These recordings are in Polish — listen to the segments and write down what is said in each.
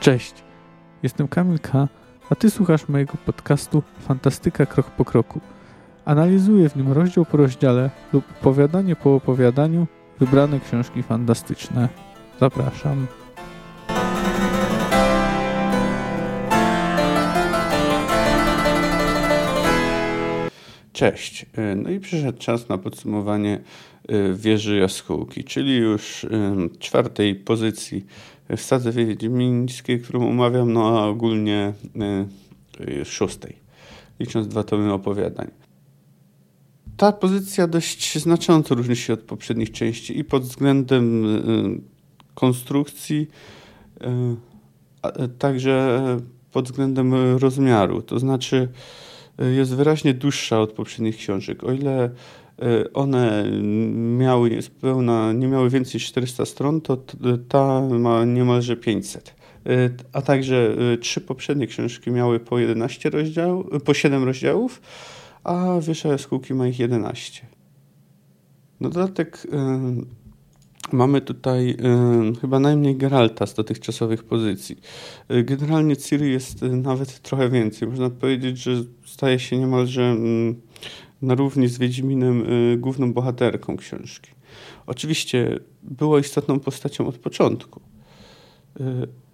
Cześć, jestem Kamil K., a Ty słuchasz mojego podcastu Fantastyka Krok po Kroku. Analizuję w nim rozdział po rozdziale lub opowiadanie po opowiadaniu wybrane książki fantastyczne. Zapraszam. Cześć. No i przyszedł czas na podsumowanie y, wieży jaskółki, czyli już y, czwartej pozycji w Stadze Wiedźmińskiej, którą omawiam, no a ogólnie y, szóstej, licząc dwa tomy opowiadań. Ta pozycja dość znacząco różni się od poprzednich części i pod względem konstrukcji, a także pod względem rozmiaru. To znaczy, jest wyraźnie dłuższa od poprzednich książek. O ile one miały pełna, nie miały więcej 400 stron, to ta ma niemalże 500. E, a także e, trzy poprzednie książki miały po 11 rozdziałów, po 7 rozdziałów, a Wiesza Jaskółki ma ich 11. No dodatek Mamy tutaj y, chyba najmniej Geralta z dotychczasowych pozycji. Y, generalnie Ciri jest y, nawet trochę więcej. Można powiedzieć, że staje się niemalże y, na równi z Wiedźminem y, główną bohaterką książki. Oczywiście była istotną postacią od początku, y,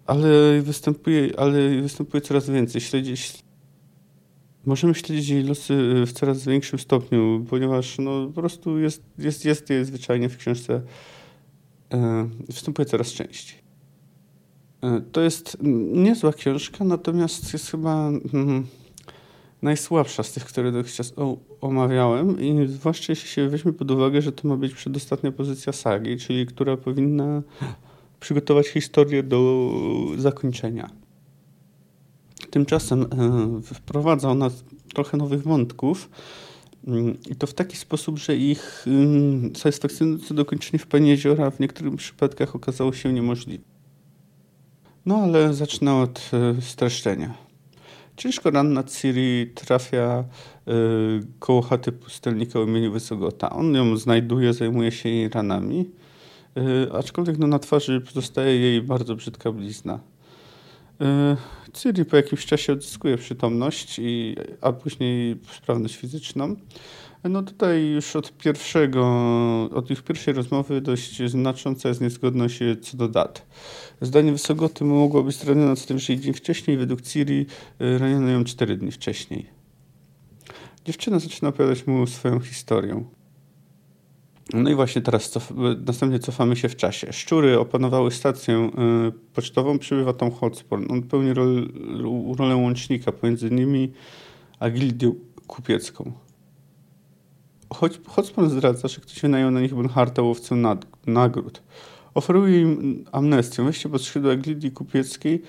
ale występuje, ale występuje coraz więcej. Śledzić, możemy śledzić jej losy w coraz większym stopniu, ponieważ no, po prostu jest, jest, jest, jest zwyczajnie w książce występuje coraz częściej. To jest niezła książka, natomiast jest chyba mm, najsłabsza z tych, które dotychczas omawiałem i zwłaszcza jeśli się weźmie pod uwagę, że to ma być przedostatnia pozycja sagi, czyli która powinna przygotować historię do zakończenia. Tymczasem e, wprowadza ona trochę nowych wątków, i to w taki sposób, że ich satysfakcjonujące dokończenie w Pani Jeziora w niektórych przypadkach okazało się niemożliwe. No ale zacznę od e, streszczenia. Ciężko ranna Ciri trafia y, koło chaty pustelnika o imieniu Wysogota. On ją znajduje, zajmuje się jej ranami, y, aczkolwiek no, na twarzy pozostaje jej bardzo brzydka blizna. Y, Ciri po jakimś czasie odzyskuje przytomność, i, a później sprawność fizyczną. No tutaj już od pierwszego, od ich pierwszej rozmowy dość znacząca jest niezgodność co do dat. Zdanie Wysogoty mogło być zranione co najwyżej dzień wcześniej, według Ciri y, raniono ją cztery dni wcześniej. Dziewczyna zaczyna opowiadać mu swoją historię. No i właśnie teraz cof następnie cofamy się w czasie. Szczury opanowały stację y, pocztową, przybywa tam Hotspur. On pełni rol, rolę łącznika pomiędzy nimi a gildią kupiecką. Hotspur zdradza, że ktoś wynajął na nich Bonharta łowcę nagród. Oferuje im amnestię, wejście pod skrzydła gildii kupieckiej,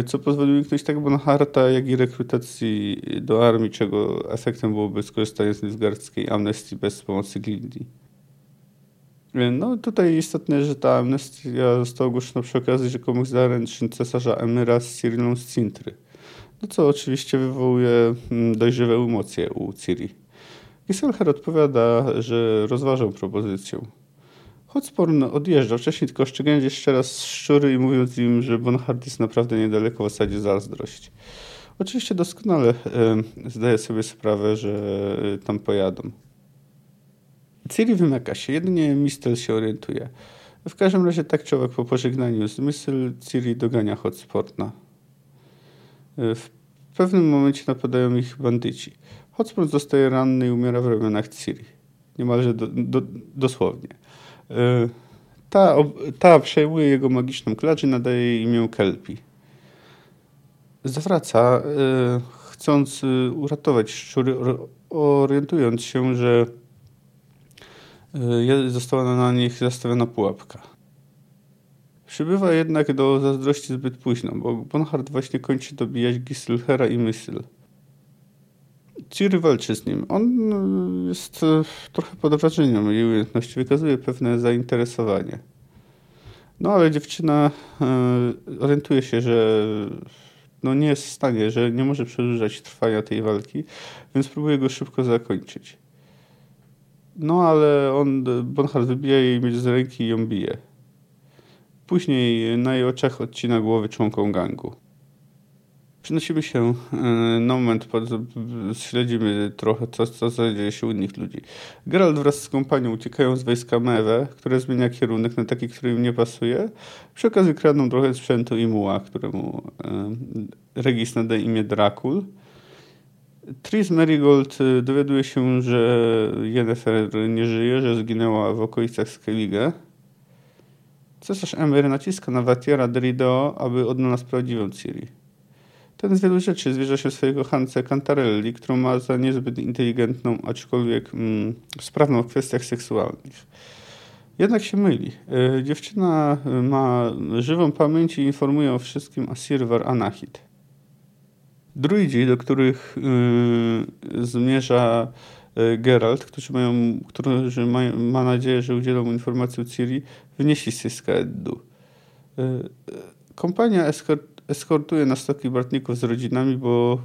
y, co pozwoli uniknąć tak Bonharta, jak i rekrutacji do armii, czego efektem byłoby skorzystanie z nilfgaardzkiej amnestii bez pomocy gildii. No tutaj istotne, że ta amnestia została ogłoszona przy okazji rzekomych zaręczyn cesarza Emyra z Cyrilą z Cintry. No co oczywiście wywołuje mm, dość żywe emocje u Ciri. Giselher odpowiada, że rozważał propozycję. Hotsporn odjeżdża, wcześniej tylko szczególnie jeszcze raz szczury i mówiąc im, że Bonhart jest naprawdę niedaleko w osadzie zazdrość. Oczywiście doskonale e, zdaje sobie sprawę, że e, tam pojadą. Ciri wymyka się, jedynie Mistel się orientuje. W każdym razie tak człowiek po pożegnaniu z Mysl Ciri dogania Hotsporna. W pewnym momencie napadają ich bandyci. Hotspot zostaje ranny i umiera w ramionach Ciri. Niemalże do, do, dosłownie. Ta, ta przejmuje jego magiczną klacz i nadaje jej imię Kelpi. Zawraca, chcąc uratować szczury, orientując się, że została na nich zastawiona pułapka. Przybywa jednak do zazdrości zbyt późno, bo Bonhard właśnie kończy dobijać Giselhera i Mysl. Ciri walczy z nim. On y, jest y, trochę pod wrażeniem jej umiejętności, wykazuje pewne zainteresowanie. No ale dziewczyna orientuje się, że no nie jest w stanie, że nie może przedłużać trwania tej walki, więc próbuje go szybko zakończyć. No ale on, Bonhart wybija jej mieć z ręki i ją bije. Później na jej oczach odcina głowy członkom gangu. Przenosimy się e, na moment, śledzimy trochę, co, co dzieje się u innych ludzi. Geralt wraz z kompanią uciekają z wojska Mewe, które zmienia kierunek na taki, który im nie pasuje. Przy okazji kradną trochę sprzętu i muła, któremu e, Regis nadaje imię Drakul. Tris Marigold e, dowiaduje się, że Yennefer nie żyje, że zginęła w okolicach Skellige. Cesarz Emir naciska na Vatiera Derido, aby odnalazł prawdziwą Ciri. Ten z wielu rzeczy zwierza się swojego Hance Cantarelli, którą ma za niezbyt inteligentną, aczkolwiek mm, sprawną w kwestiach seksualnych. Jednak się myli. E, dziewczyna e, ma żywą pamięć i informuje o wszystkim Asirwar Anahit. Druidzi, do których y, zmierza Geralt, którzy mają, którzy mają, ma nadzieję, że udzielą informacji o Ciri, wynieśli z Syskaeddu. Y, kompania eskort eskortuje na stoki Bartników z rodzinami, bo,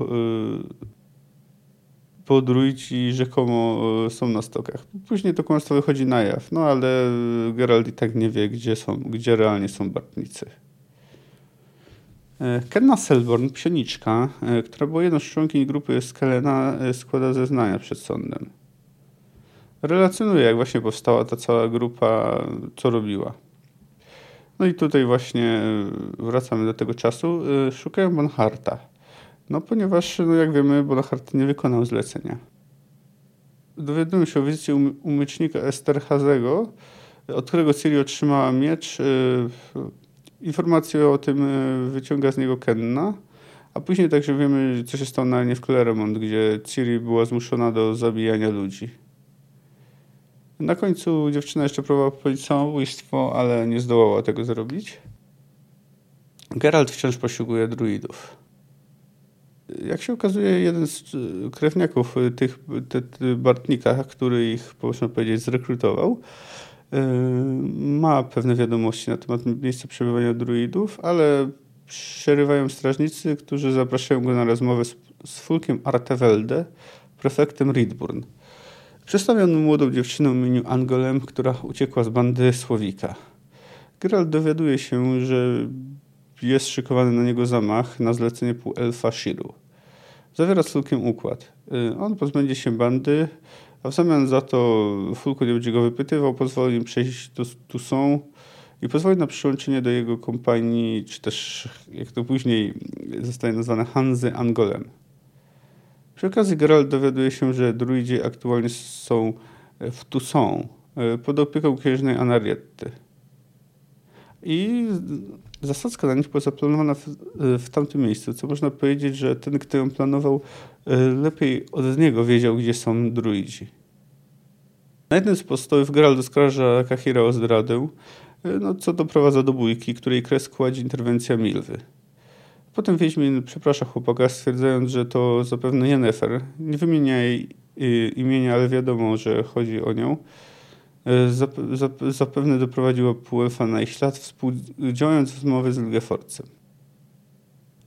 y, druidzi rzekomo y, są na stokach. Później to kłamstwo wychodzi na jaw, no ale Geralt i tak nie wie, gdzie, są, gdzie realnie są Bartnicy. E, Kenna Selborn, psioniczka, e, która była jedną z członkiń grupy Skelena, e, składa zeznania przed sądem. Relacjonuje, jak właśnie powstała ta cała grupa, co robiła. No i tutaj właśnie e, wracamy do tego czasu. E, szukają Bonharta. No ponieważ, no jak wiemy, Bonhart nie wykonał zlecenia. Dowiadują się o wizycie umycznika Esterhazego, od którego Ciri otrzymała miecz. E, informację o tym wyciąga z niego Kenna. A później także wiemy, co się stało na nie w Claremont, gdzie Ciri była zmuszona do zabijania ludzi. Na końcu dziewczyna jeszcze próbowała popełnić samobójstwo, ale nie zdołała tego zrobić. Geralt wciąż posiłkuje druidów. Jak się okazuje, jeden z krewniaków tych te, te Bartnika, który ich, można powiedzieć, zrekrutował, yy, ma pewne wiadomości na temat miejsca przebywania druidów, ale przerywają strażnicy, którzy zapraszają go na rozmowę z, z Fulkiem Artevelde, prefektem Riedburn. Przedstawiono młodą dziewczynę o imieniu Angolem, która uciekła z bandy Słowika. Geralt dowiaduje się, że jest szykowany na niego zamach na zlecenie półelfa Shiru. Zawiera z Fulkiem układ. Y, on pozbędzie się bandy, a w zamian za to Fulku nie będzie go wypytywał, pozwoli im przejść do Tusson i pozwoli na przyłączenie do jego kompanii, czy też, jak to później zostaje nazwane, Hanzy Angolem. Przy okazji Geralt dowiaduje się, że druidzi aktualnie są w Toussaint e, pod opieką księżnej Anarietty. I zasadzka na nich była zaplanowana w, w tamtym miejscu, co można powiedzieć, że ten, kto ją planował, e, lepiej od niego wiedział, gdzie są druidzi. Na jednym z postołów Geralt oskarża Kahira o zdradę, e, no, co doprowadza do bójki, której kres kładzie interwencja Milwy. Potem Wiedźmin przeprasza chłopaka, stwierdzając, że to zapewne Yennefer. Nie wymienia jej y, imienia, ale wiadomo, że chodzi o nią. Y, zapewne doprowadziła półelfa na ich ślad, współdziałając w zmowy z Lgeforcem.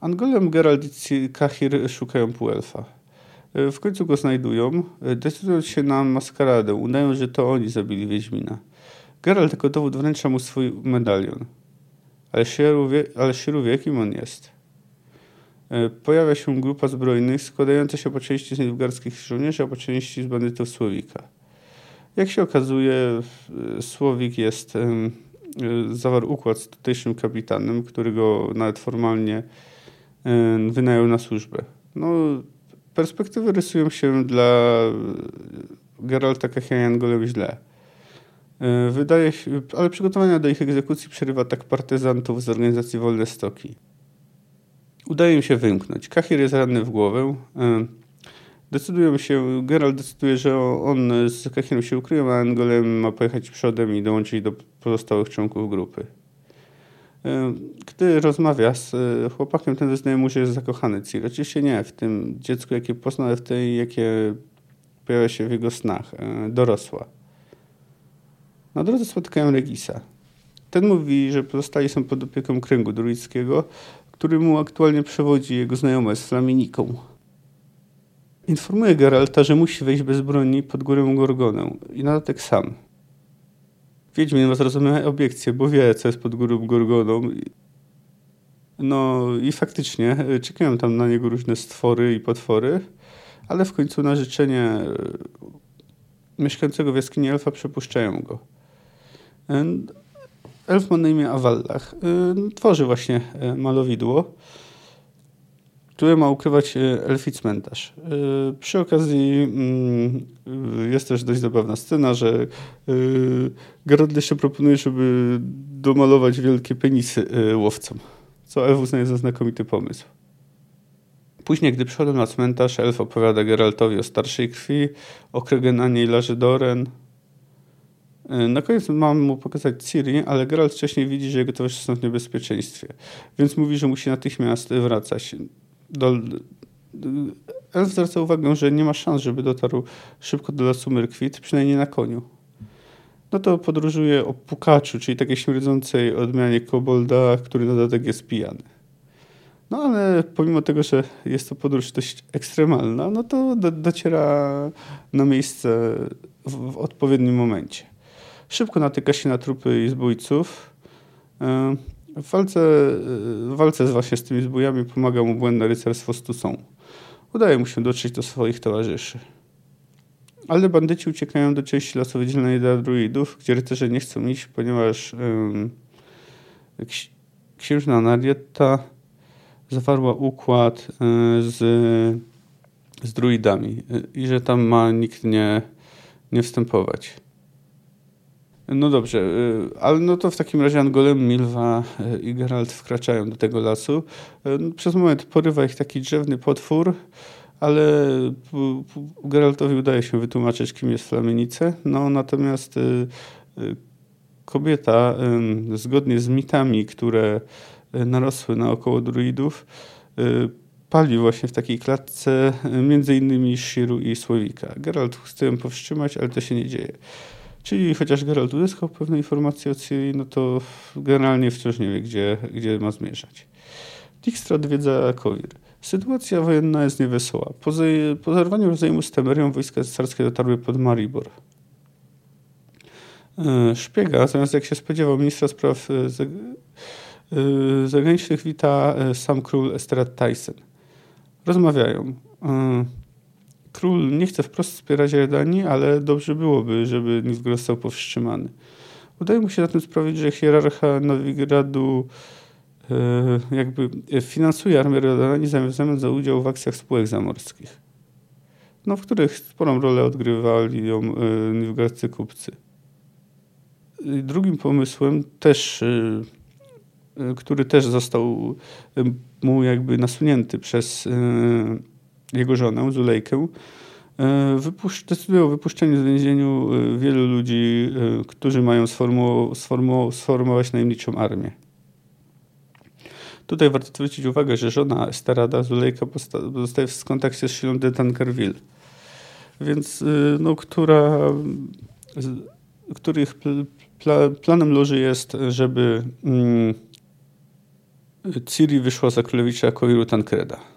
Angolem Geralt i Kahir szukają półelfa. Y, w końcu go znajdują, decydując się na maskaradę. Udają, że to oni zabili Wiedźmina. Geralt jako dowód wręcza mu swój medalion. Ale wie, ale kim on jest. E, pojawia się grupa zbrojnych składająca się po części z nilfgaardzkich żołnierzy, a po części z bandytów Słowika. Jak się okazuje, Słowik jest, e, zawarł układ z tutejszym kapitanem, który go nawet formalnie wynajął na służbę. No, perspektywy rysują się dla Geralta Kachian golem źle. E, wydaje się, ale przygotowania do ich egzekucji przerywa tak partyzantów z organizacji Wolne Stoki. Udaje im się wymknąć. Kahir jest ranny w głowę. E, decydują się, Geralt decyduje, że on z Kahirem się ukryją, a Angolem ma pojechać przodem i dołączyć do pozostałych członków grupy. E, gdy rozmawia z e, chłopakiem, ten wyznaje mu, że jest zakochany Ciri. Oczywiście nie w tym dziecku, jakie poznał, ale w tej, jakie pojawia się w jego snach. Dorosła. Na drodze spotykają Regisa. Ten mówi, że pozostali są pod opieką kręgu druickiego, któremu aktualnie przewodzi jego znajoma z Flaminiką. Informuje Geralta, że musi wejść bez broni pod górę Gorgonę i na dodatek sam. Wiedźmin ma zrozumiałe obiekcje, bo wie, co jest pod górą Gorgoną. No i faktycznie czekają tam na niego różne stwory i potwory, ale w końcu na życzenie mieszkającego w jaskini elfa przepuszczają go. Elf ma na imię Awallach. Tworzy właśnie malowidło które ma ukrywać e, elfi cmentarz. Przy okazji mm, jest też dość zabawna scena, że Geralt jeszcze proponuje, żeby domalować wielkie penisy łowcom, co elf uznaje za znakomity pomysł. Później, gdy przychodzą na cmentarz, elf opowiada Geraltowi o starszej krwi, o Kregenanie i Larze Doren. Na koniec mam mu pokazać Ciri, ale Geralt wcześniej widzi, że jego towarzysze są w niebezpieczeństwie, więc mówi, że musi natychmiast wracać do, Elf zwraca uwagę, że nie ma szans, żeby dotarł szybko do lasu Myrkwit, przynajmniej na koniu. No to podróżuje o pukaczu, czyli takiej śmierdzącej odmianie kobolda, który na dodatek jest pijany. No ale pomimo tego, że jest to podróż dość ekstremalna, no to do, dociera na miejsce w, w, odpowiednim momencie. Szybko natyka się na trupy i zbójców. E, w walce, w walce właśnie z tymi zbójami pomaga mu błędne rycerstwo Stusą. Udaje mu się dotrzeć do swoich towarzyszy. Ale bandyci uciekają do części lasu wydzielonej dla druidów, gdzie rycerze nie chcą iść, ponieważ um, księżna Narietta zawarła układ um, z, z druidami i że tam ma nikt nie, nie wstępować. No dobrze, y, ale no to w takim razie Angolem, Milwa y, i Geralt wkraczają do tego lasu. Y, no, przez moment porywa ich taki drzewny potwór, ale Geraltowi udaje się wytłumaczyć, kim jest Flamenice. No natomiast kobieta, zgodnie z mitami, które narosły naokoło druidów, pali właśnie w takiej klatce między innymi Shiru i Słowika. Geralt chce ją powstrzymać, ale to się nie dzieje. Czyli chociaż Geralt uzyskał pewne informacje o Ciri, no to generalnie wciąż nie wie, gdzie, gdzie ma zmierzać. Dijkstra odwiedza Kowir. Sytuacja wojenna jest niewesoła. Po, zaj- po zerwaniu rozejmu z Temerią wojska cesarskie dotarły pod Maribor. E, szpiega, zamiast jak się spodziewał ministra spraw e, e, zagranicznych, wita sam król Esterat Tyson. Rozmawiają. Król nie chce wprost wspierać Jordanii, ale dobrze byłoby, żeby Nilfgaard został powstrzymany. Udaje mu się na tym sprawić, że hierarcha Nowigradu e, jakby finansuje armię Jordanii w zamian za udział w akcjach spółek zamorskich, no, w których sporą rolę odgrywali ją e, kupcy. Drugim pomysłem też e, który też został mu jakby nasunięty przez jego żonę, Zulejkę, e, wypusz- decydują o wypuszczeniu z więzieniu e, wielu ludzi, e, którzy mają sformu- sformu- sformować najemniczą armię. Tutaj warto zwrócić uwagę, że żona Esterada, Zulejka, pozostaje w kontakcie z silą de Tankerville, więc no, która, których pl- planem loży jest, żeby mm, Ciri wyszła za królewicza Koiru Tankreda.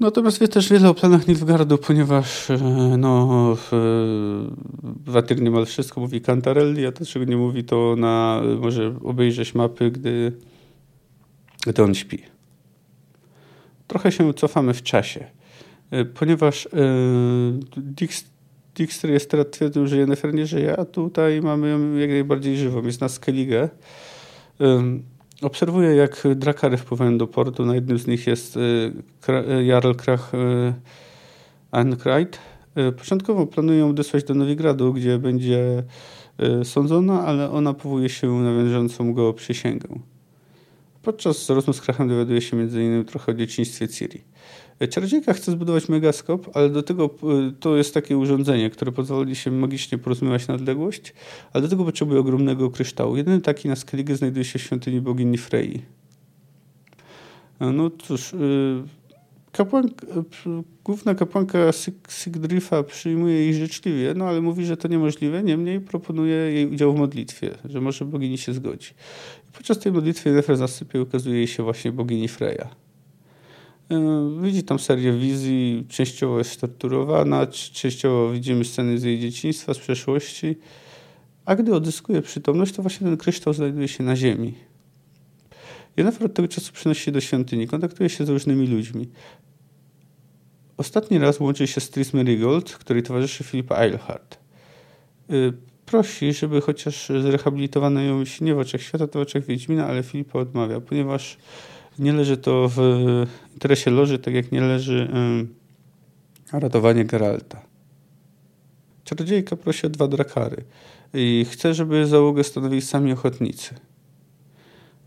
Natomiast wie też wiele o planach Nilfgaardu, ponieważ e, no, Watyr niemal wszystko mówi Cantarelli, a to czego nie mówi to na, może obejrzeć mapy, gdy, gdy on śpi. Trochę się cofamy w czasie, e, ponieważ e, Dijkstra jest teraz twierdził, że Yennefer nie żyje, a tutaj mamy ją jak najbardziej żywą. Jest na Skellige. Obserwuję, jak drakary wpływają do portu. Na jednym z nich jest y, y, Jarl Krach Ankreid. Y, początkowo planują odesłać do Nowigradu, gdzie będzie sądzona, ale ona powołuje się na wiążącą go przysięgę. Podczas rozmów z Krachem dowiaduje się m.in. trochę o dzieciństwie Ciri. Czarodziejka chce zbudować megaskop, ale do tego y, to jest takie urządzenie, które pozwoli się magicznie porozumiewać na odległość, ale do tego potrzebuje ogromnego kryształu. Jedyny taki na Skellige znajduje się w świątyni bogini Frey. No cóż, y, kapłanka, główna kapłanka Sigdrifa przyjmuje jej życzliwie, no ale mówi, że to niemożliwe, niemniej proponuje jej udział w modlitwie, że może bogini się zgodzi. Podczas tej modlitwy Nefer zasypia i ukazuje jej się właśnie bogini Freya. E, widzi tam serię wizji, częściowo jest torturowana, częściowo widzimy sceny z jej dzieciństwa, z przeszłości, a gdy odzyskuje przytomność, to właśnie ten kryształ znajduje się na ziemi. Jennifer od tego czasu przenosi się do świątyni, kontaktuje się z różnymi ludźmi. Ostatni raz łączy się z Tris Marigold, której towarzyszy Filipa Eilhart. Y, prosi, żeby chociaż zrehabilitowano ją nie w oczach świata, to w oczach Wiedźmina, ale Filipa odmawia, ponieważ nie leży to w interesie loży, tak jak nie leży ratowanie Geralta. Czarodziejka prosi o dwa drakary i chce, żeby załogę stanowili sami ochotnicy.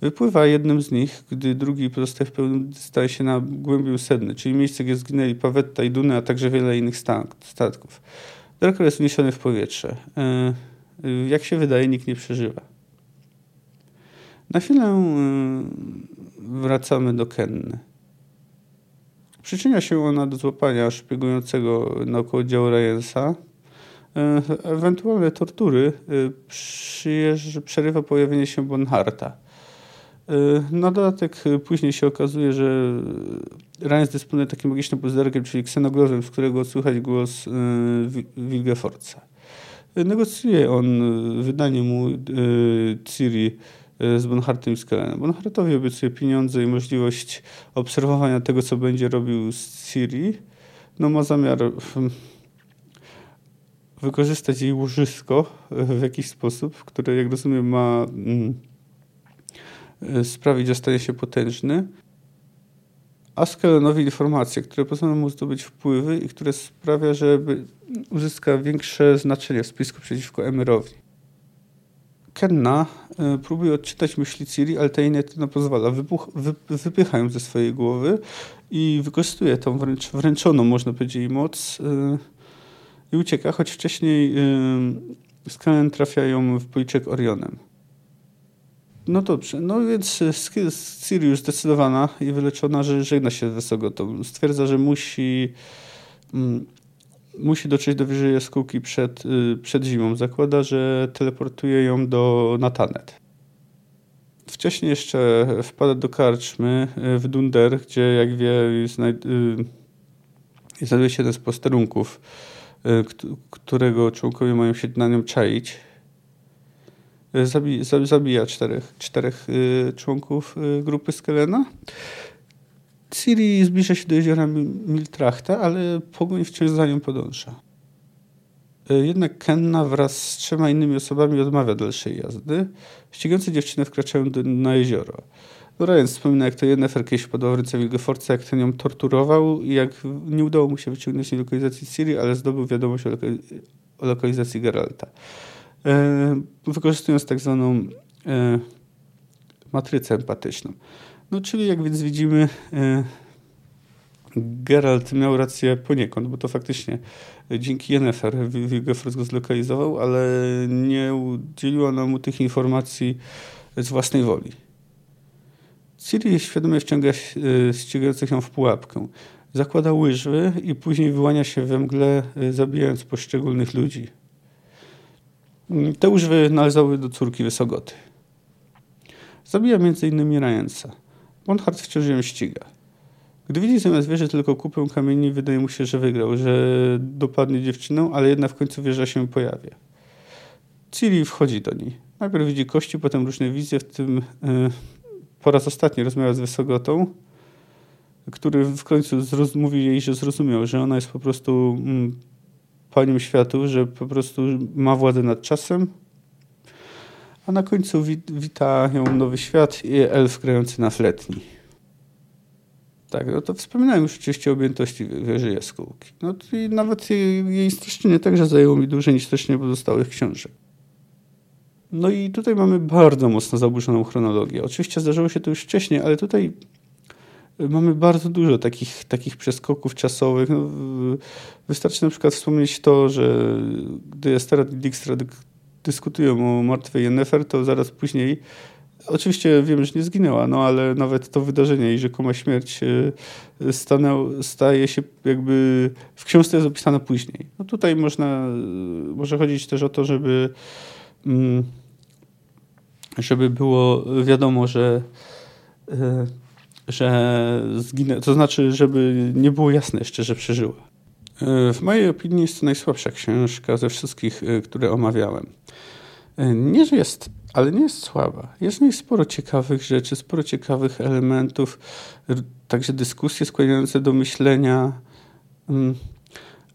Wypływa jednym z nich, gdy drugi pozostaje w pełnym staje się na głębiu sedny, czyli miejsce, gdzie zginęli Pawetta i Duny, a także wiele innych statków. Drakar jest uniesiony w powietrze. E, e, jak się wydaje, nikt nie przeżywa. Na chwilę e, wracamy do Kenny. Przyczynia się ona do złapania szpiegującego naokoło działu Ryansa. Ewentualne tortury przerywa pojawienie się Bonharta. Na dodatek później się okazuje, że Ryans dysponuje takim magicznym puzderkiem, czyli ksenoglozem, z którego słychać głos Wilgefortza. Negocjuje on wydanie mu Ciri z Bonhartem i Skelenem. Bonhartowi obiecuje pieniądze i możliwość obserwowania tego, co będzie robił z Ciri. No ma zamiar hmm, wykorzystać jej łożysko w jakiś sposób, które jak rozumiem ma mm, sprawić, że stanie się potężny. A Skelenowi informacje, które pozwolą mu zdobyć wpływy i które sprawia, że uzyska większe znaczenie w spisku przeciwko Emerowi. Kenna y, próbuje odczytać myśli Ciri, ale ta jej nie pozwala. Wybuch, wy, wypycha ją ze swojej głowy i wykorzystuje tą wręcz wręczoną, można powiedzieć, jej moc y, i ucieka, choć wcześniej y, Skelen trafia ją w policzek Orionem. No dobrze, no więc Sirius zdecydowana i wyleczona, że żegna się z Wesogotą. Stwierdza, że musi mm, musi dotrzeć do wyżej jaskółki przed, y, przed zimą. Zakłada, że teleportuje ją do Natanet. Wcześniej jeszcze wpada do karczmy y, w Dunder, gdzie jak wie y, znajduje się jeden z posterunków, którego członkowie mają się na nią czaić. Zabi, zabija czterech, czterech członków grupy Skelena. Ciri zbliża się do jeziora Miltrachta, ale pogoń wciąż za nią podąża. E, jednak Kenna wraz z trzema innymi osobami odmawia dalszej jazdy. Ścigające dziewczyny wkraczają do, na jezioro. Ryan wspomina, jak to Yennefer kiedyś podał w ręce Wilgefortza, jak ten ją torturował i jak nie udało mu się wyciągnąć lokalizacji Ciri, ale zdobył wiadomość o, o lokalizacji Geralta. E, wykorzystując tak zwaną e, matrycę empatyczną. No czyli jak więc widzimy, e, Geralt miał rację poniekąd, bo to faktycznie dzięki Yennefer Wilgefortz go zlokalizował, ale nie udzieliła nam mu tych informacji z własnej woli. Ciri świadomie wciąga e, ścigających ją w pułapkę. Zakłada łyżwy i później wyłania się we mgle, e, zabijając poszczególnych ludzi. Te łyżwy należały do córki Wysogoty. Zabija m.in. Ryansa. Bonhart wciąż ją ściga. Gdy widzi zamiast wieży tylko kupę kamieni, wydaje mu się, że wygrał, że dopadnie dziewczynę, ale jedna w końcu wieża się pojawia. Ciri wchodzi do niej. Najpierw widzi kości, potem różne wizje, w tym yy, po raz ostatni rozmawia z Wysogotą, który w końcu mówi jej, że zrozumiał, że ona jest po prostu mm, panią światu, że po prostu ma władzę nad czasem, a na końcu wit wita ją nowy świat i elf grający na fletni. Tak, no to wspominałem już oczywiście o objętości wieży jaskółki. No i nawet jej, jej streszczenie także zajęło mi dłużej niż streszczenie pozostałych książek. No i tutaj mamy bardzo mocno zaburzoną chronologię. Oczywiście zdarzyło się to już wcześniej, ale tutaj mamy bardzo dużo takich, takich przeskoków czasowych. No, wystarczy na przykład wspomnieć to, że gdy Esterat i Dijkstra dyskutują o martwej Yennefer, to zaraz później Oczywiście wiem, że nie zginęła, no ale nawet to wydarzenie i rzekoma śmierć e, stanęł, staje się jakby w książce jest później. No tutaj można, może chodzić też o to, żeby mm, żeby było wiadomo, że e, że zginęła, to znaczy, żeby nie było jasne jeszcze, że przeżyła. W mojej opinii jest to najsłabsza książka ze wszystkich, które omawiałem. E, nie, że jest, ale nie jest słaba. Jest w niej sporo ciekawych rzeczy, sporo ciekawych elementów, także dyskusje skłaniające do myślenia. Mm,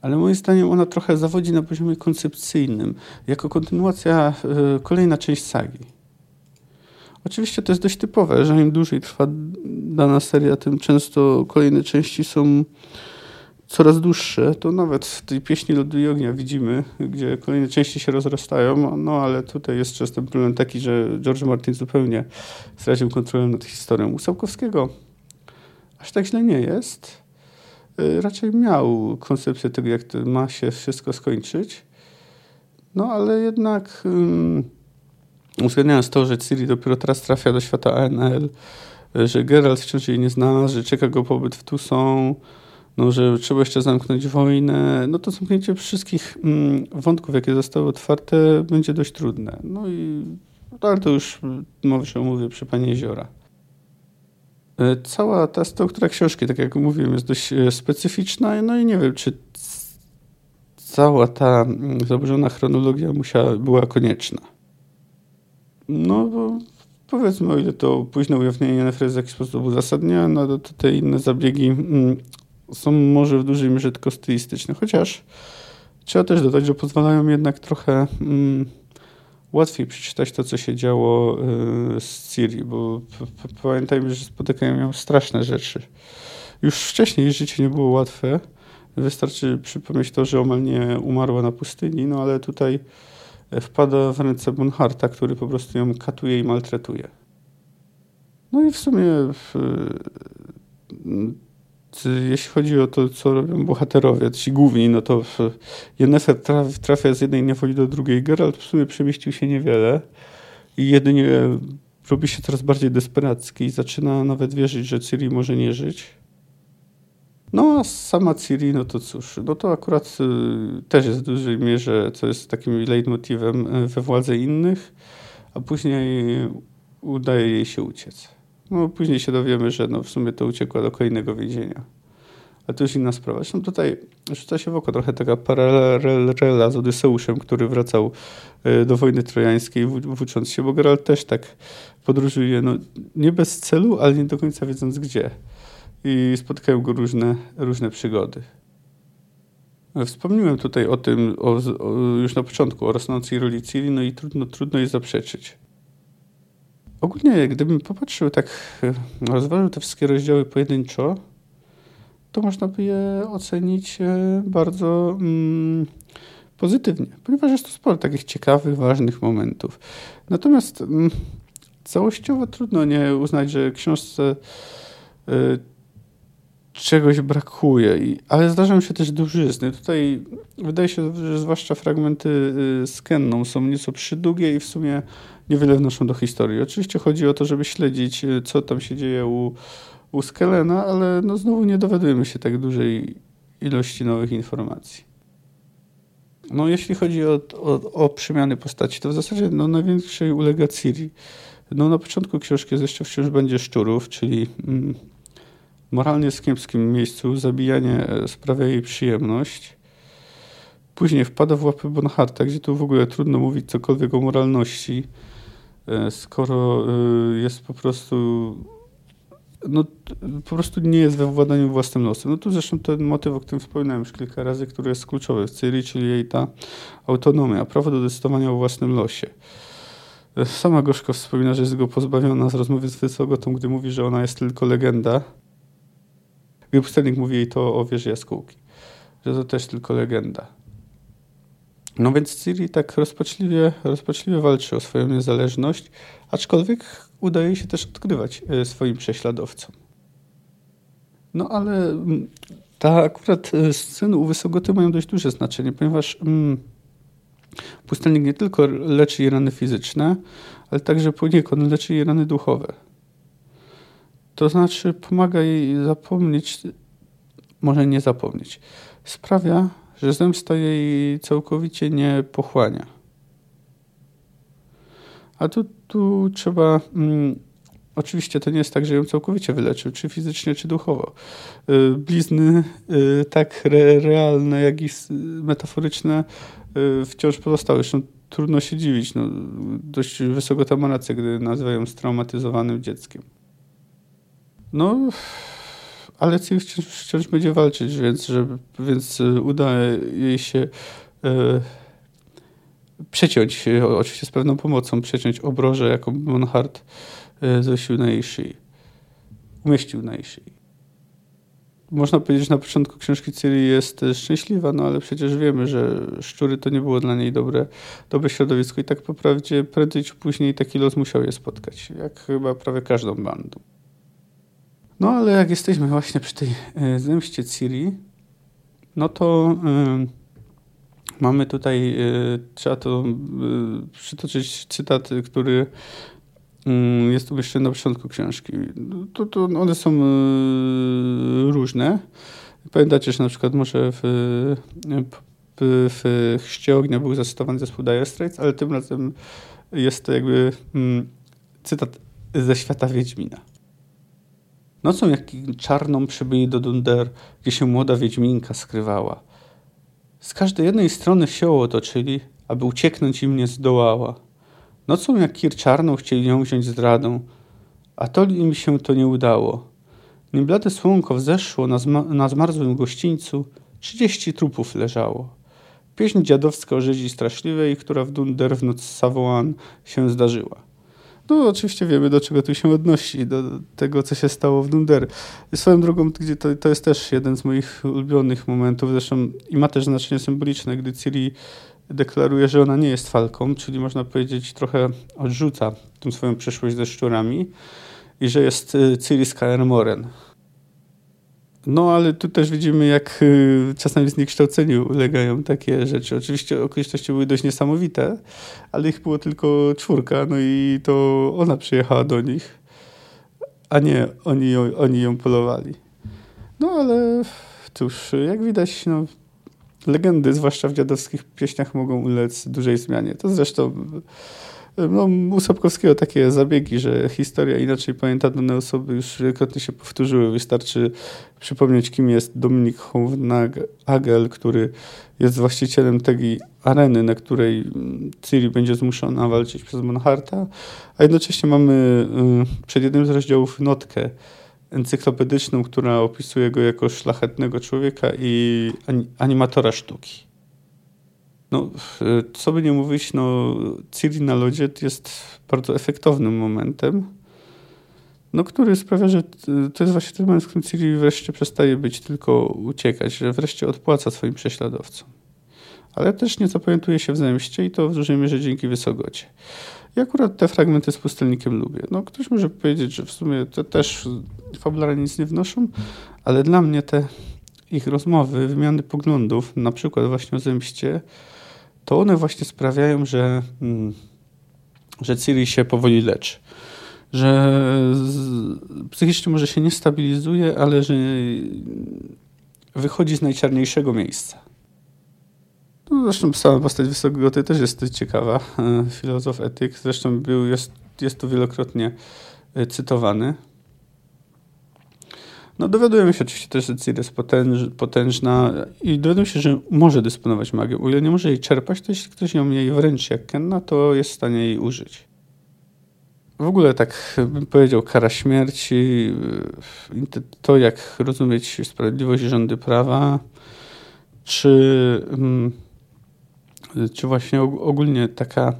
ale moim zdaniem ona trochę zawodzi na poziomie koncepcyjnym, jako kontynuacja, e, kolejna część sagi. Oczywiście to jest dość typowe, że im dłużej trwa dana seria, tym często kolejne części są coraz dłuższe. To nawet w tej pieśni Lodu i Ognia widzimy, gdzie kolejne części się rozrastają, no ale tutaj jest często problem taki, że George Martin zupełnie stracił kontrolę nad historią. U Sałkowskiego aż tak źle nie jest. Y, raczej miał koncepcję tego, jak to ma się wszystko skończyć. No ale jednak um, uwzględniając to, że Ciri dopiero teraz trafia do świata ANL, że Geralt wciąż jej nie zna, że czeka go pobyt w Tucson, no, że trzeba jeszcze zamknąć wojnę, no to zamknięcie wszystkich mm, wątków, jakie zostały otwarte, będzie dość trudne. No i ale to już może mówię przy Pani Jeziora. E, cała ta struktura książki, tak jak mówiłem, jest dość e, specyficzna, no i nie wiem, czy cała ta mm, zaburzona chronologia musiała, była konieczna. No bo powiedzmy, o ile to późne ujawnienie nefrezy w jakiś sposób uzasadnia, no to te inne zabiegi mm, są może w dużej mierze tylko stylistyczne, chociaż trzeba też dodać, że pozwalają jednak trochę mm, łatwiej przeczytać to, co się działo y, z Ciri, bo pamiętajmy, że spotykają ją straszne rzeczy. Już wcześniej życie nie było łatwe. Wystarczy przypomnieć to, że omal nie umarła na pustyni, no ale tutaj wpada w ręce Bonharta, który po prostu ją katuje i maltretuje. No i w sumie w, jeśli chodzi o to, co robią bohaterowie, ci główni, no to Yennefer traf, trafia z jednej niewoli do drugiej. Geralt w sumie przemieścił się niewiele i jedynie robi się coraz bardziej desperacki i zaczyna nawet wierzyć, że Ciri może nie żyć. No a sama Ciri, no to cóż, no to akurat y, też jest w dużej mierze, co jest takim leitmotivem y, we władze innych, a później udaje jej się uciec. No, później się dowiemy, że no, w sumie to uciekła do kolejnego więzienia. Ale to już inna sprawa. Zresztą tutaj rzuca się w oko trochę taka paralela z Odyseuszem, który wracał e, do wojny trojańskiej, włócząc się, bo Geralt też tak podróżuje, no, nie bez celu, ale nie do końca wiedząc gdzie. I spotkają go różne, różne przygody. Wspomniałem tutaj o tym o, o, już na początku, o rosnącej roli Ciri, no i trudno, trudno jej zaprzeczyć. Ogólnie, gdybym popatrzył tak, e, rozważył te wszystkie rozdziały pojedynczo, to można by je ocenić e, bardzo mm, pozytywnie, ponieważ jest to sporo takich ciekawych, ważnych momentów. Natomiast mm, całościowo trudno nie uznać, że książce y, czegoś brakuje, I, ale zdarzają się też dużyzny. Tutaj wydaje się, że zwłaszcza fragmenty y, z Kenną są nieco przydługie i w sumie niewiele wnoszą do historii. Oczywiście chodzi o to, żeby śledzić, y, co tam się dzieje u, u Skelena, ale no znowu nie dowiadujemy się tak dużej ilości nowych informacji. No, jeśli chodzi o, o, o przemiany postaci, to w zasadzie no, największej ulega Ciri. No, na początku książki jeszcze wciąż będzie szczurów, czyli mm, moralnie kiepskim miejscu, zabijanie e, sprawia jej przyjemność. Później wpada w łapy Bonharta, gdzie tu w ogóle trudno mówić cokolwiek o moralności. E, skoro e, jest po prostu no, po prostu nie jest we władaniu własnym losem. No tu zresztą ten motyw, o którym wspominałem już kilka razy, który jest kluczowy w Ciri, czyli jej ta autonomia, prawo do decydowania o własnym losie. Sama Gorzko wspomina, że jest go pozbawiona z rozmowy z Wysogotą, gdy mówi, że ona jest tylko legenda. Gdy pustelnik mówi jej to o wieży jaskółki, że to też tylko legenda. No więc Ciri tak rozpaczliwie, rozpaczliwie walczy o swoją niezależność, aczkolwiek udaje się też odkrywać e, swoim prześladowcom. No ale mm, ta akurat e, sceny u Wysogoty mają dość duże znaczenie, ponieważ mm, pustelnik nie tylko leczy jej rany fizyczne, ale także poniekąd leczy jej rany duchowe. To znaczy pomaga jej zapomnieć, może nie zapomnieć, sprawia, że zemsta jej całkowicie nie pochłania. A tu, tu trzeba. Mm, oczywiście to nie jest tak, że ją całkowicie wyleczył, czy fizycznie, czy duchowo. Y, blizny, y, tak re, realne, jak i metaforyczne, y, wciąż pozostały. Zresztą trudno się dziwić. No, dość wysoko tam rację, gdy nazywają straumatyzowanym dzieckiem. No, ale wciąż, wciąż będzie walczyć, więc, żeby, więc uda jej się e, przeciąć, oczywiście z pewną pomocą, przeciąć obrożę, jaką Monhart e, zosił na jej szyi. Umieścił na jej szyi można powiedzieć, że na początku książki Ciri jest szczęśliwa, no ale przecież wiemy, że szczury to nie było dla niej dobre, dobre środowisko i tak po prawdzie prędzej czy później taki los musiał je spotkać, jak chyba prawie każdą bandą. No ale jak jesteśmy właśnie przy tej e, zemście Ciri, no to y, mamy tutaj, y, trzeba to y, przytoczyć cytat, który Mm, jest umieszczony na początku książki. To, to one są różne. Pamiętacie, że na przykład może w, w Chrzcie Ognia był zacytowany zespół Dire Straits, ale tym razem jest to jakby mm, cytat ze świata Wiedźmina. Nocą jak czarną przybyli do Dunder, gdzie się młoda Wiedźminka skrywała. Z każdej jednej strony sioło otoczyli, aby ucieknąć im nie zdołała. Nocą jak kir czarną chcieli ją wziąć zdradą, a to im się to nie udało. Nim blade słonko wzeszło na, zma na zmarzłym gościńcu, trzydzieści trupów leżało. Pieśń dziadowska o rzezi straszliwej, która w Dunder w noc Savoan się zdarzyła. No, oczywiście wiemy, do czego tu się odnosi, do tego, co się stało w Dunder. Swoją drogą, gdzie to, to jest też jeden z moich ulubionych momentów, zresztą i ma też znaczenie symboliczne, gdy Ciri deklaruje, że ona nie jest falką, czyli można powiedzieć trochę odrzuca tą swoją przeszłość ze szczurami i że jest y, Ciri Skyremoren. No, ale tu też widzimy, jak y, czasami zniekształceniu ulegają takie rzeczy. Oczywiście okoliczności były dość niesamowite, ale ich było tylko czwórka, no i to ona przyjechała do nich, a nie oni oni ją polowali. No, ale cóż, jak widać, no, legendy, zwłaszcza w dziadowskich pieśniach, mogą ulec dużej zmianie. To zresztą no, u Sapkowskiego takie zabiegi, że historia inaczej pamiętane osoby już wielokrotnie się powtórzyły. Wystarczy przypomnieć, kim jest Dominik Hownagel, który jest właścicielem tej areny, na której Ciri będzie zmuszona walczyć przez Monharta, a jednocześnie mamy y, przed jednym z rozdziałów notkę encyklopedyczną, która opisuje go jako szlachetnego człowieka i animatora sztuki. No, co by nie mówić, no, Ciri na lodzie jest bardzo efektownym momentem, no, który sprawia, że to jest właśnie ten moment, w którym Ciri wreszcie przestaje być tylko uciekać, że wreszcie odpłaca swoim prześladowcom. Ale też nie zapamiętuje się w zemście i to w dużej mierze dzięki Wysogocie. I akurat te fragmenty z pustelnikiem lubię. No, ktoś może powiedzieć, że w sumie te też fabularnie nic nie wnoszą, ale dla mnie te ich rozmowy, wymiany poglądów, na przykład właśnie o zemście, to one właśnie sprawiają, że, mm, że Ciri się powoli leczy. Że psychicznie może się nie stabilizuje, ale że wychodzi z najczarniejszego miejsca. No, zresztą sama postać Wysokogoty też jest ciekawa. E, filozof etyk, zresztą był, jest, jest tu wielokrotnie e, cytowany. No dowiadujemy się oczywiście też, że Ciri jest potęż, potężna i dowiadujemy się, że może dysponować magią. O ile nie może jej czerpać, to jeśli ktoś ją jej wręczy jak Kenna, to jest w stanie jej użyć. W ogóle tak bym powiedział, kara śmierci, e, to jak rozumieć sprawiedliwość rządy prawa, czy... Hmm, czy właśnie ogólnie taka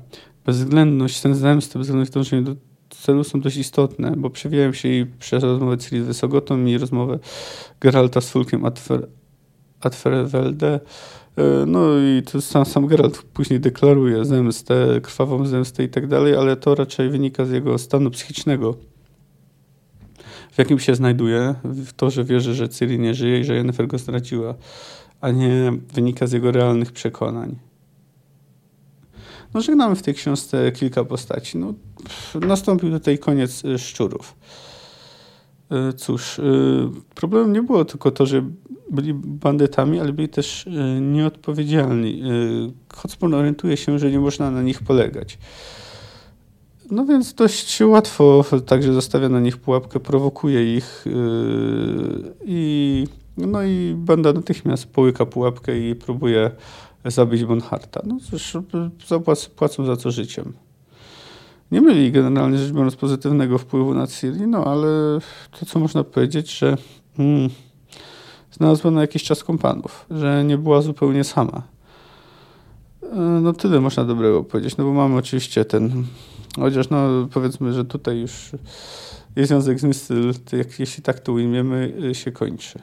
bezwzględność, ten zemsty, bezwzględność dążenie do celu są dość istotne, bo przewijałem się i przez rozmowę Ciri z Wysogotą i rozmowę Geralta z Fulkiem Atfer, Atferwelde. No i to sam, sam Geralt później deklaruje zemstę, krwawą zemstę i tak dalej, ale to raczej wynika z jego stanu psychicznego, w jakim się znajduje, w to, że wierzy, że Ciri nie żyje i że Yennefer go zdradziła, a nie wynika z jego realnych przekonań. No, żegnamy w tej książce kilka postaci. No, nastąpił tutaj koniec y, szczurów. Y, cóż, y, problemem nie było tylko to, że byli bandytami, ale byli też nieodpowiedzialni. Hotspur orientuje się, że nie można na nich polegać. No więc dość łatwo także zostawia na nich pułapkę, prowokuje ich i no i banda natychmiast połyka pułapkę i próbuje zabić Bonharta. No cóż, płacą za co życiem. Nie mieli generalnie rzecz biorąc pozytywnego wpływu na Ciri, no ale to co można powiedzieć, że mm, znalazła na jakiś czas kompanów, że nie była zupełnie sama. E, no tyle można dobrego powiedzieć, no bo mamy oczywiście ten, chociaż no powiedzmy, że tutaj już jest związek z Misty, jak, jeśli tak to ujmiemy, y, się kończy.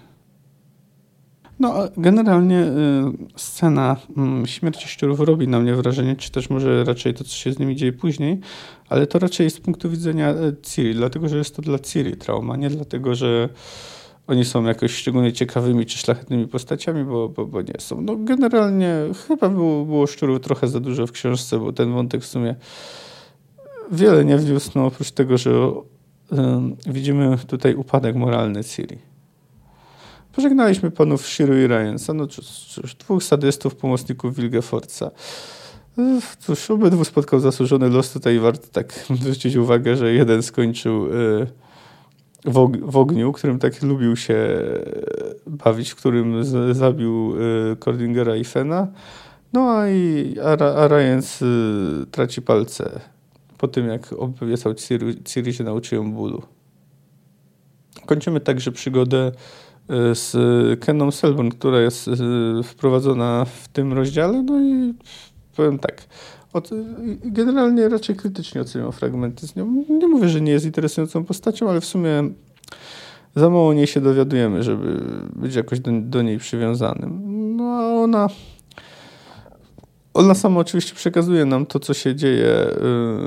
No, generalnie y, scena y, śmierci szczurów robi na mnie wrażenie, czy też może raczej to, co się z nimi dzieje później, ale to raczej z punktu widzenia y, Ciri, dlatego że jest to dla Ciri trauma, nie dlatego, że oni są jakoś szczególnie ciekawymi czy szlachetnymi postaciami, bo, bo, bo nie są. No, generalnie chyba było, było szczurów trochę za dużo w książce, bo ten wątek w sumie wiele nie wniósł, no, oprócz tego, że widzimy tutaj upadek moralny Ciri. Pożegnaliśmy panów Shiru i Ryansa, no cóż, cóż, dwóch sadystów, pomocników Wilgefortza. Cóż, obydwu spotkał zasłużony los. Tutaj warto tak zwrócić uwagę, że jeden skończył y, w ogniu, którym tak lubił się bawić, w którym zabił y, Cordingera i Fena. No a, i, a, Ryans y, traci palce po tym, jak obiecał Ciri, Ciri się nauczyłem bólu. Kończymy także przygodę z Keną Selborn, która jest e, wprowadzona w tym rozdziale. No i powiem tak, od, generalnie raczej krytycznie oceniam fragmenty z nią. Nie mówię, że nie jest interesującą postacią, ale w sumie za mało niej się dowiadujemy, żeby być jakoś do, do niej przywiązanym. No a ona ona sama oczywiście przekazuje nam to, co się dzieje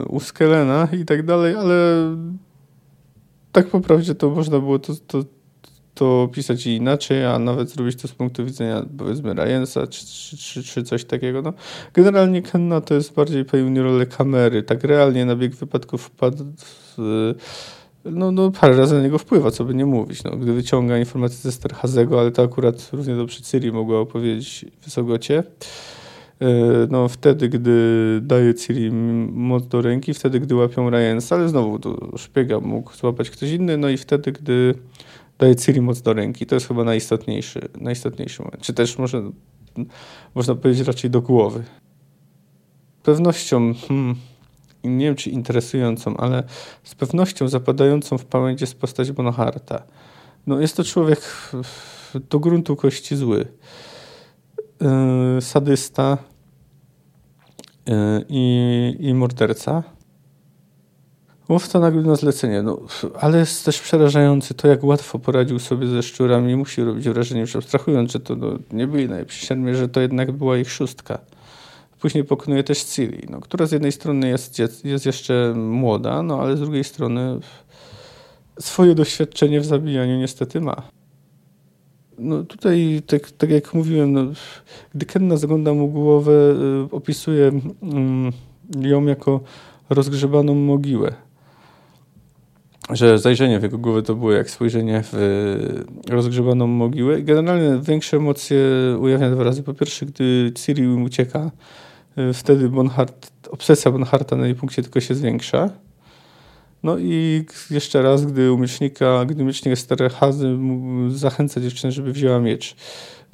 y, u Skelena i tak dalej, ale tak po prawdzie to można było to, to, to pisać inaczej, a nawet zrobić to z punktu widzenia powiedzmy Ryansa czy, czy, czy, coś takiego. No, generalnie Kenna to jest bardziej pełni rolę kamery. Tak realnie na bieg wypadków wpadł w, no, no parę razy na niego wpływa, co by nie mówić. No, gdy wyciąga informacje ze Sterhazego, ale to akurat równie dobrze Ciri mogła opowiedzieć Wysogocie. E, no, wtedy, gdy daje Ciri moc do ręki, wtedy, gdy łapią Ryansa, ale znowu to szpiega mógł złapać ktoś inny, no i wtedy, gdy daje Ciri moc do ręki. To jest chyba najistotniejszy, najistotniejszy moment. Czy też może można powiedzieć raczej do głowy. Pewnością, hmm, nie wiem czy interesującą, ale z pewnością zapadającą w pamięć jest postać Bonoharta. No, jest to człowiek do gruntu kości zły. Y, sadysta y, i, i morderca. Łowca nagród na zlecenie. No, ale jest też przerażający to, jak łatwo poradził sobie ze szczurami. Musi robić wrażenie, już abstrahując, że to no, nie byli najlepsi siermie, że to jednak była ich szóstka. Później pokonuje też Ciri, no, która z jednej strony jest, jest jeszcze młoda, no ale z drugiej strony swoje doświadczenie w zabijaniu niestety ma. No tutaj, tak, tak jak mówiłem, no, gdy Kenna zagląda mu głowę, y, opisuje y, ją jako rozgrzebaną mogiłę. Że zajrzenie w jego głowę to było jak spojrzenie w y, rozgrzebaną mogiłę. Generalnie większe emocje ujawnia dwa razy. Po pierwsze, gdy Ciri ucieka, y, wtedy Bonhart, obsesja Bonharta na jej punkcie tylko się zwiększa. No i jeszcze raz, gdy umiecznika, gdy umiecznik Esterhazy zachęca dziewczynę, żeby wzięła miecz.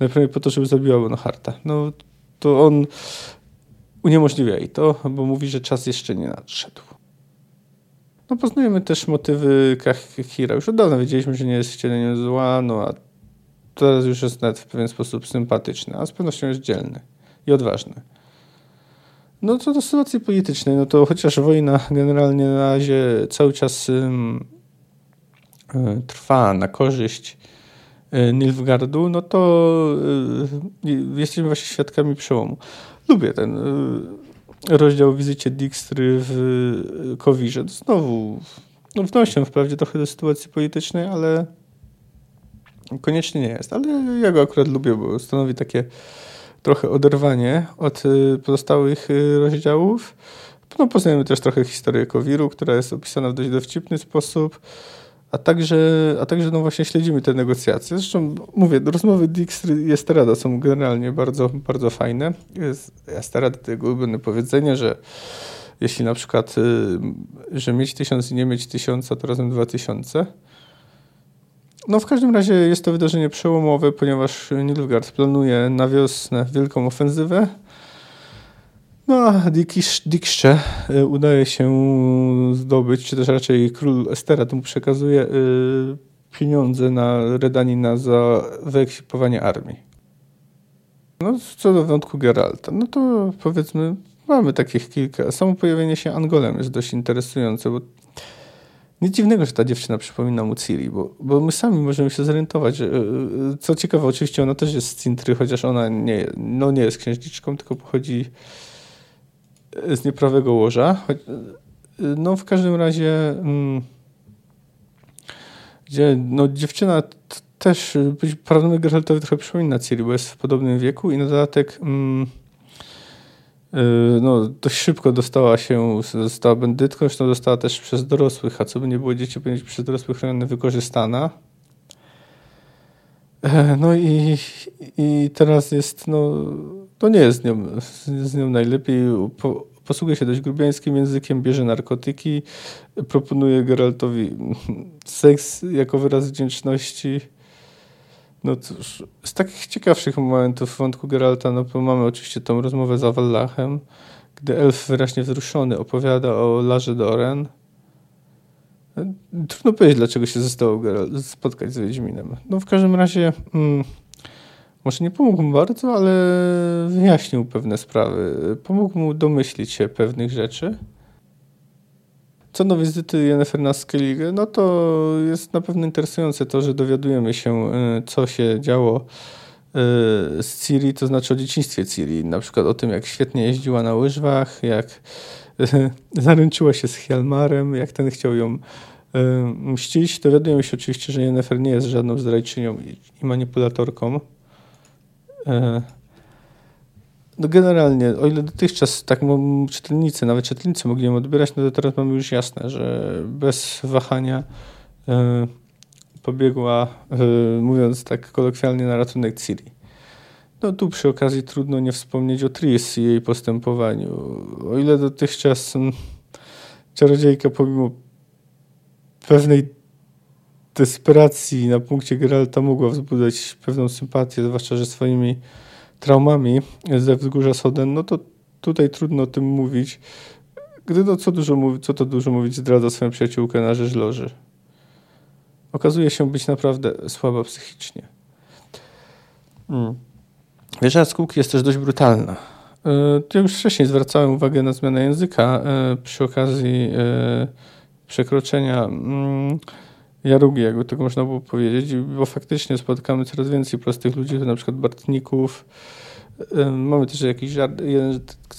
Najpierw po to, żeby zabiła Bonharta. No to on uniemożliwia jej to, bo mówi, że czas jeszcze nie nadszedł. No poznajemy też motywy Kahira. Już od dawna wiedzieliśmy, że nie jest wcieleniem zła, no a teraz już jest nawet w pewien sposób sympatyczny, a z pewnością jest dzielny i odważny. No co do sytuacji politycznej, no to chociaż wojna generalnie na razie cały czas y, trwa na korzyść y, Nilfgardu, no to y, jesteśmy właśnie świadkami przełomu. Lubię ten y, rozdział wizycie Dijkstry w y, Kowirze. Znowu no, wnoszę wprawdzie trochę do sytuacji politycznej, ale koniecznie nie jest. Ale ja go akurat lubię, bo stanowi takie trochę oderwanie od y, pozostałych y, rozdziałów. No, poznajemy też trochę historię Kowiru, która jest opisana w dość dowcipny sposób, a także, a także no właśnie śledzimy te negocjacje. Zresztą mówię, rozmowy Dijkstry i Esterada są generalnie bardzo, bardzo fajne. Jest Esterada tego ulubione powiedzenie, że jeśli na przykład, y, że mieć tysiąc i nie mieć tysiąca, to razem dwa tysiące. no w każdym razie jest to wydarzenie przełomowe, ponieważ Nilfgaard planuje na wiosnę wielką ofensywę. No a Diksze y, udaje się zdobyć, czy też raczej król Estera mu przekazuje y, pieniądze na Redanina za wyekwipowanie armii. No co do wątku Geralta, no to powiedzmy mamy takich kilka. Samo pojawienie się Angolem jest dość interesujące, bo nic dziwnego, że ta dziewczyna przypomina mu Ciri, bo, bo my sami możemy się zorientować. Że, e, co ciekawe, oczywiście ona też jest z Cintry, chociaż ona nie, no nie jest księżniczką, tylko pochodzi z nieprawego łoża. E, no w każdym razie, mm, gdzie no, dziewczyna też prawdopodobnie Geraltowi trochę przypomina Ciri, bo jest w podobnym wieku i na dodatek... Mm, Y, no, dość szybko dostała się, została bandytką, zresztą dostała też przez dorosłych, a co by nie było, dzieci powinny być przez dorosłych wykorzystana. E, no i, i teraz jest, no, to nie jest z nią, z nią najlepiej. Po, posługuje się dość grubiańskim językiem, bierze narkotyki, proponuje Geraltowi seks jako wyraz wdzięczności. No cóż, z takich ciekawszych momentów wątku Geralta, no bo mamy oczywiście tą rozmowę z Awallachem, gdy elf wyraźnie wzruszony opowiada o Larze Doren. Trudno powiedzieć, dlaczego się zostało Geralt spotkać z Wiedźminem. No w każdym razie, mm, może nie pomógł mu bardzo, ale wyjaśnił pewne sprawy. Pomógł mu domyślić się pewnych rzeczy. Co do wizyty Jennifer na Skellige, no to jest na pewno interesujące to, że dowiadujemy się, y, co się działo y, z Ciri, to znaczy o dzieciństwie Ciri. Na przykład o tym, jak świetnie jeździła na łyżwach, jak y, zaręczyła się z Hjalmarem, jak ten chciał ją mścić. Dowiadujemy się oczywiście, że Jennifer nie jest żadną zdrajczynią i manipulatorką. No generalnie, o ile dotychczas tak czytelnicy, nawet czytelnicy mogli ją odbierać, no to teraz mamy już jasne, że bez wahania y, pobiegła, y, mówiąc tak kolokwialnie, na ratunek Ciri. No tu przy okazji trudno nie wspomnieć o Tris i jej postępowaniu. O ile dotychczas m, czarodziejka pomimo pewnej desperacji na punkcie Geralta mogła wzbudzać pewną sympatię, zwłaszcza, że swoimi traumami ze wzgórza Soden, no to tutaj trudno o tym mówić. Gdy no, co, dużo mówi, co to dużo mówić, zdradza swoją przyjaciółkę na rzecz loży. Okazuje się być naprawdę słaba psychicznie. Hmm. Wieża Jaskółki jest też dość brutalna. E, ja już wcześniej zwracałem uwagę na zmianę języka e, przy okazji e, przekroczenia jarugi, jakby tego można było powiedzieć, bo faktycznie spotykamy coraz więcej prostych ludzi, na przykład Bartników. Mamy też jakiś żart,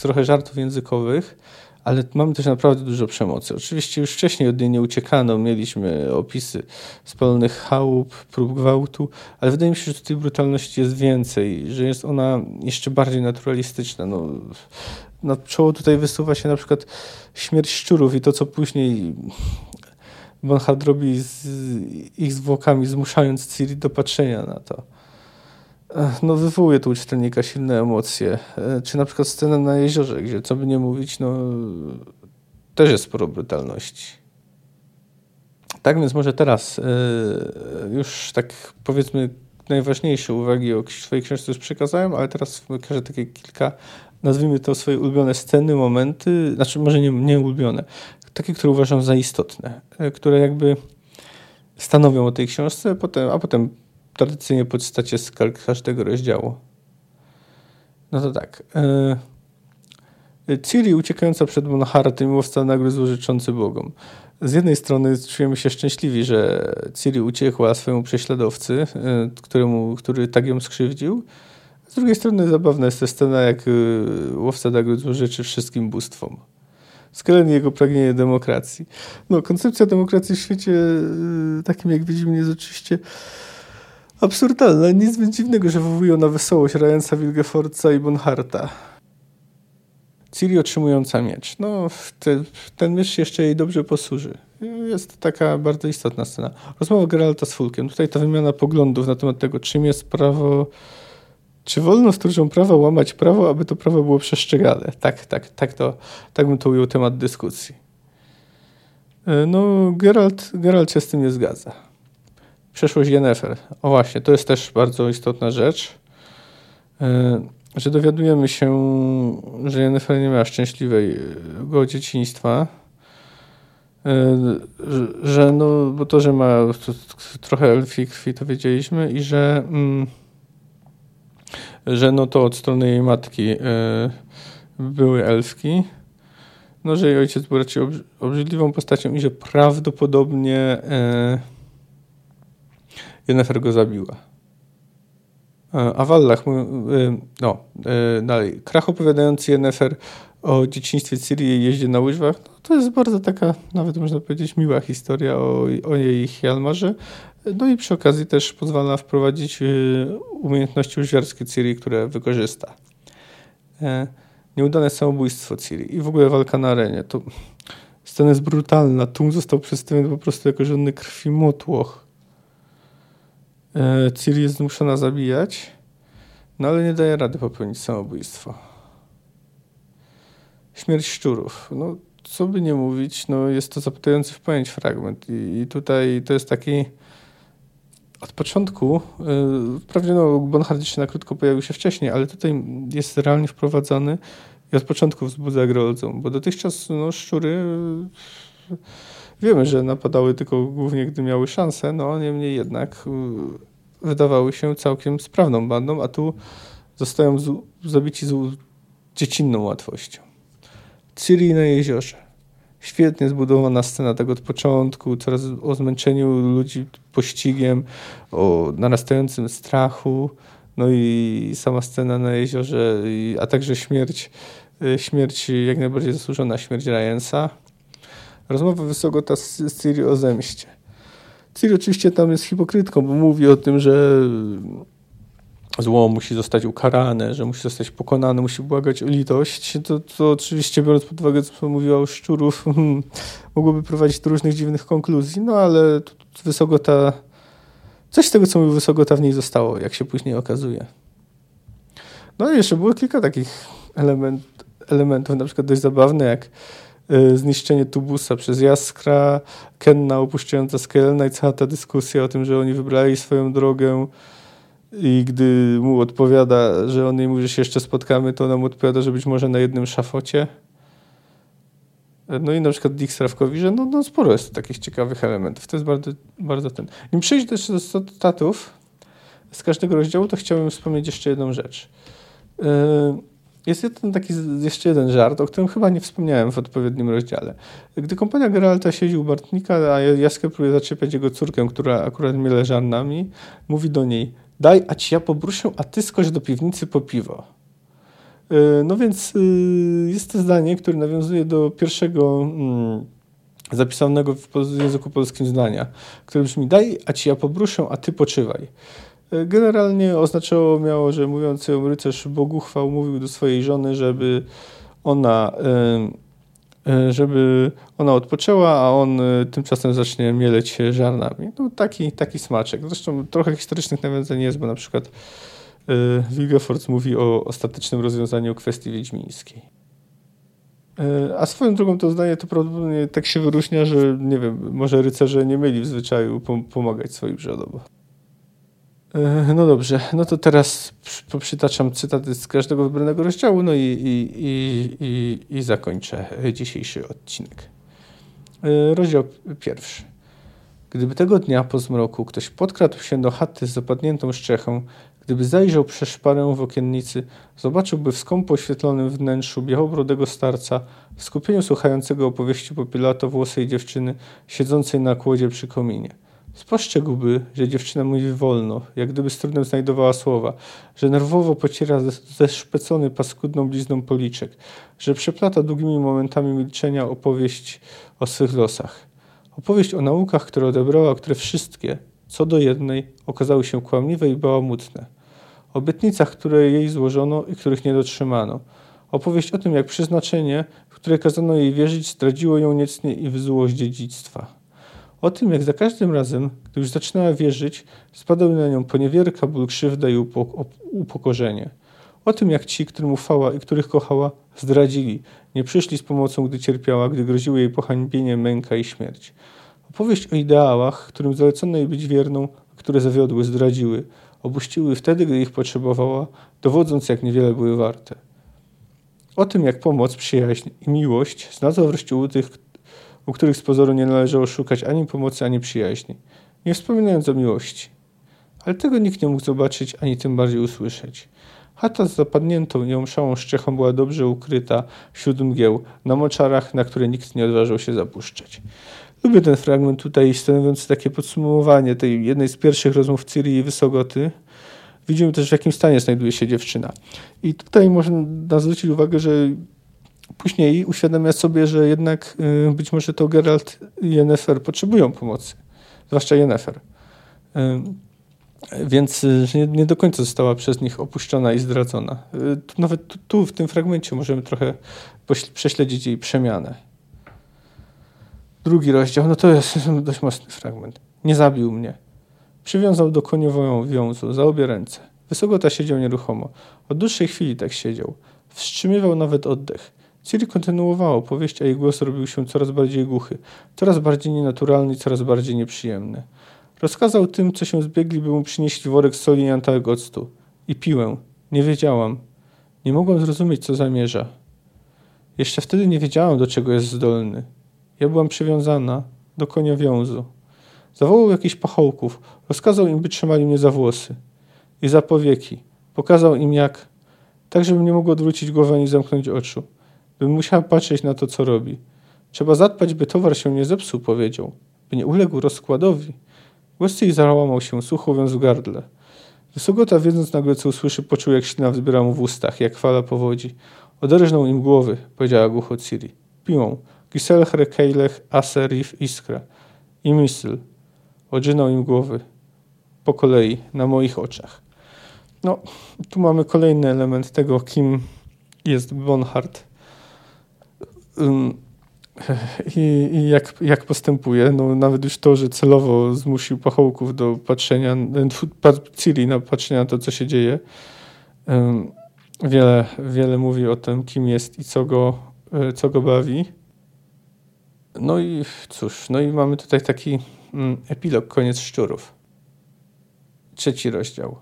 trochę żartów językowych, ale mamy też naprawdę dużo przemocy. Oczywiście już wcześniej od niej nie uciekano, mieliśmy opisy spalonych chałup, prób gwałtu, ale wydaje mi się, że tutaj brutalności jest więcej, że jest ona jeszcze bardziej naturalistyczna. No, na czoło tutaj wysuwa się na przykład śmierć szczurów i to, co później Bonhard robi z ich zwłokami, zmuszając Ciri do patrzenia na to. No, wywołuje to u czytelnika silne emocje. E, czy na przykład scena na jeziorze, gdzie co by nie mówić, no też jest sporo brutalności. Tak więc może teraz e, już tak powiedzmy najważniejsze uwagi o swojej książce już przekazałem, ale teraz wykażę takie kilka, nazwijmy to swoje ulubione sceny, momenty, znaczy może nie, nie ulubione, takie, które uważam za istotne, e, które jakby stanowią o tej książce, potem, a potem tradycyjnie podstacie skalk każdego rozdziału. No to tak. E, Ciri uciekająca przed Monhartem, łowca nagród złożyczący Bogom. Z jednej strony czujemy się szczęśliwi, że Ciri uciekła swojemu prześladowcy, e, któremu, który tak ją skrzywdził. Z drugiej strony zabawna jest ta scena, jak łowca nagród złożyczy wszystkim bóstwom. Skelen jego pragnienie demokracji. No, koncepcja demokracji w świecie y, takim, jak widzimy, jest oczywiście absurdalna. Nic więc dziwnego, że wywołują na wesołość Ryansa Wilgefortza i Bonharta. Ciri otrzymująca miecz. No, te, ten miecz jeszcze jej dobrze posłuży. Jest taka bardzo istotna scena. Rozmowa Geralta z Fulkiem. Tutaj ta wymiana poglądów na temat tego, czym jest prawo czy wolno stróżom prawa łamać prawo, aby to prawo było przestrzegane? Tak, tak, tak, to, tak bym to ujął temat dyskusji. E, no, Geralt, Geralt się z tym nie zgadza. przeszłość Yennefer. O właśnie, to jest też bardzo istotna rzecz, że dowiadujemy się, że Yennefer nie miała szczęśliwego dzieciństwa, że no, bo to, że ma trochę elfii krwi, to wiedzieliśmy i że, mm, że no to od strony jej matki były elfki, no, że jej ojciec był raczej obrzydliwą postacią i że prawdopodobnie e, Jennifer go zabiła. E, a Wallach, e, no, e, dalej. Krach opowiadający Jennifer o dzieciństwie Ciri i jeździe na łyżwach, no, to jest bardzo taka, nawet można powiedzieć, miła historia o, o jej Hjalmarze. No i przy okazji też pozwala wprowadzić e, umiejętności łyżwiarskie Ciri, które wykorzysta. E, Nieudane samobójstwo Ciri i w ogóle walka na arenie. To scena jest brutalna. Tum został przedstawiony po prostu jako żadny krwi motłoch. E, Ciri jest zmuszona zabijać, no ale nie daje rady popełnić samobójstwo. Śmierć szczurów. No, co by nie mówić, no jest to zapytający w pamięć fragment. I, I, tutaj to jest taki od początku, yy, wprawdzie no, Bonhard jeszcze na krótko pojawił się wcześniej, ale tutaj jest realnie wprowadzony i od początku wzbudza grozą, bo dotychczas no, szczury yy, wiemy, że napadały tylko głównie, gdy miały szansę, no niemniej jednak yy, wydawały się całkiem sprawną bandą, a tu zostają z, zabici z dziecinną łatwością. Ciri na jeziorze świetnie zbudowana scena tego od początku, coraz o zmęczeniu ludzi pościgiem, o narastającym strachu, no i sama scena na jeziorze, a także śmierć, y, śmierć jak najbardziej zasłużona, śmierć Ryansa. Rozmowa Wysogota z Ciri o zemście. Ciri oczywiście tam jest hipokrytką, bo mówi o tym, że zło musi zostać ukarane, że musi zostać pokonane, musi błagać o litość, to, to oczywiście biorąc pod uwagę, co mówiła o szczurów, mogłoby prowadzić do różnych dziwnych konkluzji, no ale Wysogota, coś z tego, co mówił Wysogota w niej zostało, jak się później okazuje. No i jeszcze było kilka takich element, elementów, na przykład dość zabawne, jak y, zniszczenie tubusa przez Jaskra, Kenna opuszczająca Skelna i cała ta dyskusja o tym, że oni wybrali swoją drogę, i gdy mu odpowiada, że on jej mówi, że się jeszcze spotkamy, to ona mu odpowiada, że być może na jednym szafocie. No i na przykład Dick Strawkowi, że no, no sporo jest takich ciekawych elementów. To jest bardzo, bardzo ten. Nim przejść też do statów z każdego rozdziału, to chciałbym wspomnieć jeszcze jedną rzecz. E, jest jeden taki, jeszcze jeden żart, o którym chyba nie wspomniałem w odpowiednim rozdziale. Gdy kompania Geralta siedzi u Bartnika, a Jaskę próbuje zaczepiać jego córkę, która akurat miele żarnami, mówi do niej – daj, a ci ja pobruszę, a ty skocz do piwnicy po piwo. E, no więc y, jest to zdanie, które nawiązuje do pierwszego mm, zapisanego w języku polskim zdania, które brzmi daj, a ci ja pobruszę, a ty poczywaj. E, generalnie oznaczało miało, że mówiący rycerz Boguchwał mówił do swojej żony, żeby ona E, żeby ona odpoczęła, a on e, tymczasem zacznie mieleć żarnami. No, taki, taki smaczek. Zresztą trochę historycznych nawiązań jest, bo na przykład e, Wilgefortz mówi o ostatecznym rozwiązaniu kwestii wiedźmińskiej. A swoją drogą to zdanie to prawdopodobnie tak się wyróżnia, że nie wiem, może rycerze nie mieli w zwyczaju pomagać swoim żonom. E, no dobrze, no to teraz przytaczam cytaty z każdego wybranego rozdziału, no i, i, i, i, zakończę dzisiejszy odcinek. E, rozdział pierwszy. Gdyby tego dnia po zmroku ktoś podkradł się do chaty z zapadniętą strzechą, gdyby zajrzał przez szparę w okiennicy, zobaczyłby w skąpo oświetlonym wnętrzu białobrodego starca, w skupieniu słuchającego opowieści popielato-włosej dziewczyny, siedzącej na kłodzie przy kominie – Spostrzegłby, że dziewczyna mówi wolno, jak gdyby z trudem znajdowała słowa, że nerwowo pociera zeszpecony paskudną blizną policzek, że przeplata długimi momentami milczenia opowieść o swych losach. Opowieść o naukach, które odebrała, które wszystkie, co do jednej, okazały się kłamliwe i bałamutne. Obietnicach, które jej złożono i których nie dotrzymano. Opowieść o tym, jak przeznaczenie, w które kazano jej wierzyć, zdradziło ją niecnie i wyzuło z dziedzictwa. O tym, jak za każdym razem, gdy już zaczynała wierzyć, spadały na nią poniewierka, ból, krzywda i upokorzenie. O tym, jak ci, którym ufała i których kochała, zdradzili, nie przyszli z pomocą, gdy cierpiała, gdy groziły jej pohańbienie, męka i śmierć. Opowieść o ideałach, którym zalecono jej być wierną, które zawiodły, zdradziły, opuściły wtedy, gdy ich potrzebowała, dowodząc, jak niewiele były warte. O tym, jak pomoc, przyjaźń i miłość znalazła wreszcie u tych, u których z pozoru nie należało szukać ani pomocy, ani przyjaźni, nie wspominając o miłości. Ale tego nikt nie mógł zobaczyć, ani tym bardziej usłyszeć. Chata z zapadniętą nieomszałą szczechą była dobrze ukryta wśród mgieł, na moczarach, na które nikt nie odważył się zapuszczać. Lubię ten fragment tutaj, stanowiący takie podsumowanie tej jednej z pierwszych rozmów Ciri i Wysogoty. Widzimy też, w jakim stanie znajduje się dziewczyna. I tutaj można zwrócić uwagę, że później uświadamia sobie, że jednak y, być może to Geralt i Yennefer potrzebują pomocy. Zwłaszcza Yennefer. Więc y, nie, nie, do końca została przez nich opuszczona i zdradzona. Y, nawet tu, tu, w tym fragmencie możemy trochę prześledzić jej przemianę. Drugi rozdział, no to jest dość mocny fragment. Nie zabił mnie. Przywiązał do koniową wiązu za obie ręce. Wysokota siedział nieruchomo. Od dłuższej chwili tak siedział. Wstrzymywał nawet oddech. Ciri kontynuowała opowieść, a jej głos robił się coraz bardziej głuchy, coraz bardziej nienaturalny i coraz bardziej nieprzyjemny. Rozkazał tym, co się zbiegli, by mu przynieść worek soli i antałek octu. I piłem. Nie wiedziałam. Nie mogłam zrozumieć, co zamierza. Jeszcze wtedy nie wiedziałam, do czego jest zdolny. Ja byłam przywiązana do konia wiązu. Zawołał jakichś pachołków. Rozkazał im, by trzymali mnie za włosy i za powieki. Pokazał im jak, tak żebym nie mogła odwrócić głowy ani zamknąć oczu. Bym musiała patrzeć na to, co robi. Trzeba zadbać, by towar się nie zepsuł, powiedział. By nie uległ rozkładowi. Jej załamał się, sucho w gardle. Wysogota, wiedząc nagle, co usłyszy, poczuł, jak ślina wzbiera mu w ustach, jak fala powodzi. Oderżnął im głowy, powiedziała głucho Ciri. Piłą. Giselher, Kejlech, Aserif, Iskra. I Misl. Odrzynał im głowy. Po kolei, na moich oczach. No, tu mamy kolejny element tego, kim jest Bonhart. I, i jak, jak postępuje. No, nawet już to, że celowo zmusił pachołków do patrzenia, Ciri na patrzenia na to, co się dzieje. Wiele, wiele mówi o tym, kim jest i co go, e, co go bawi. No i cóż, no i mamy tutaj taki mm, epilog, koniec szczurów. Trzeci rozdział.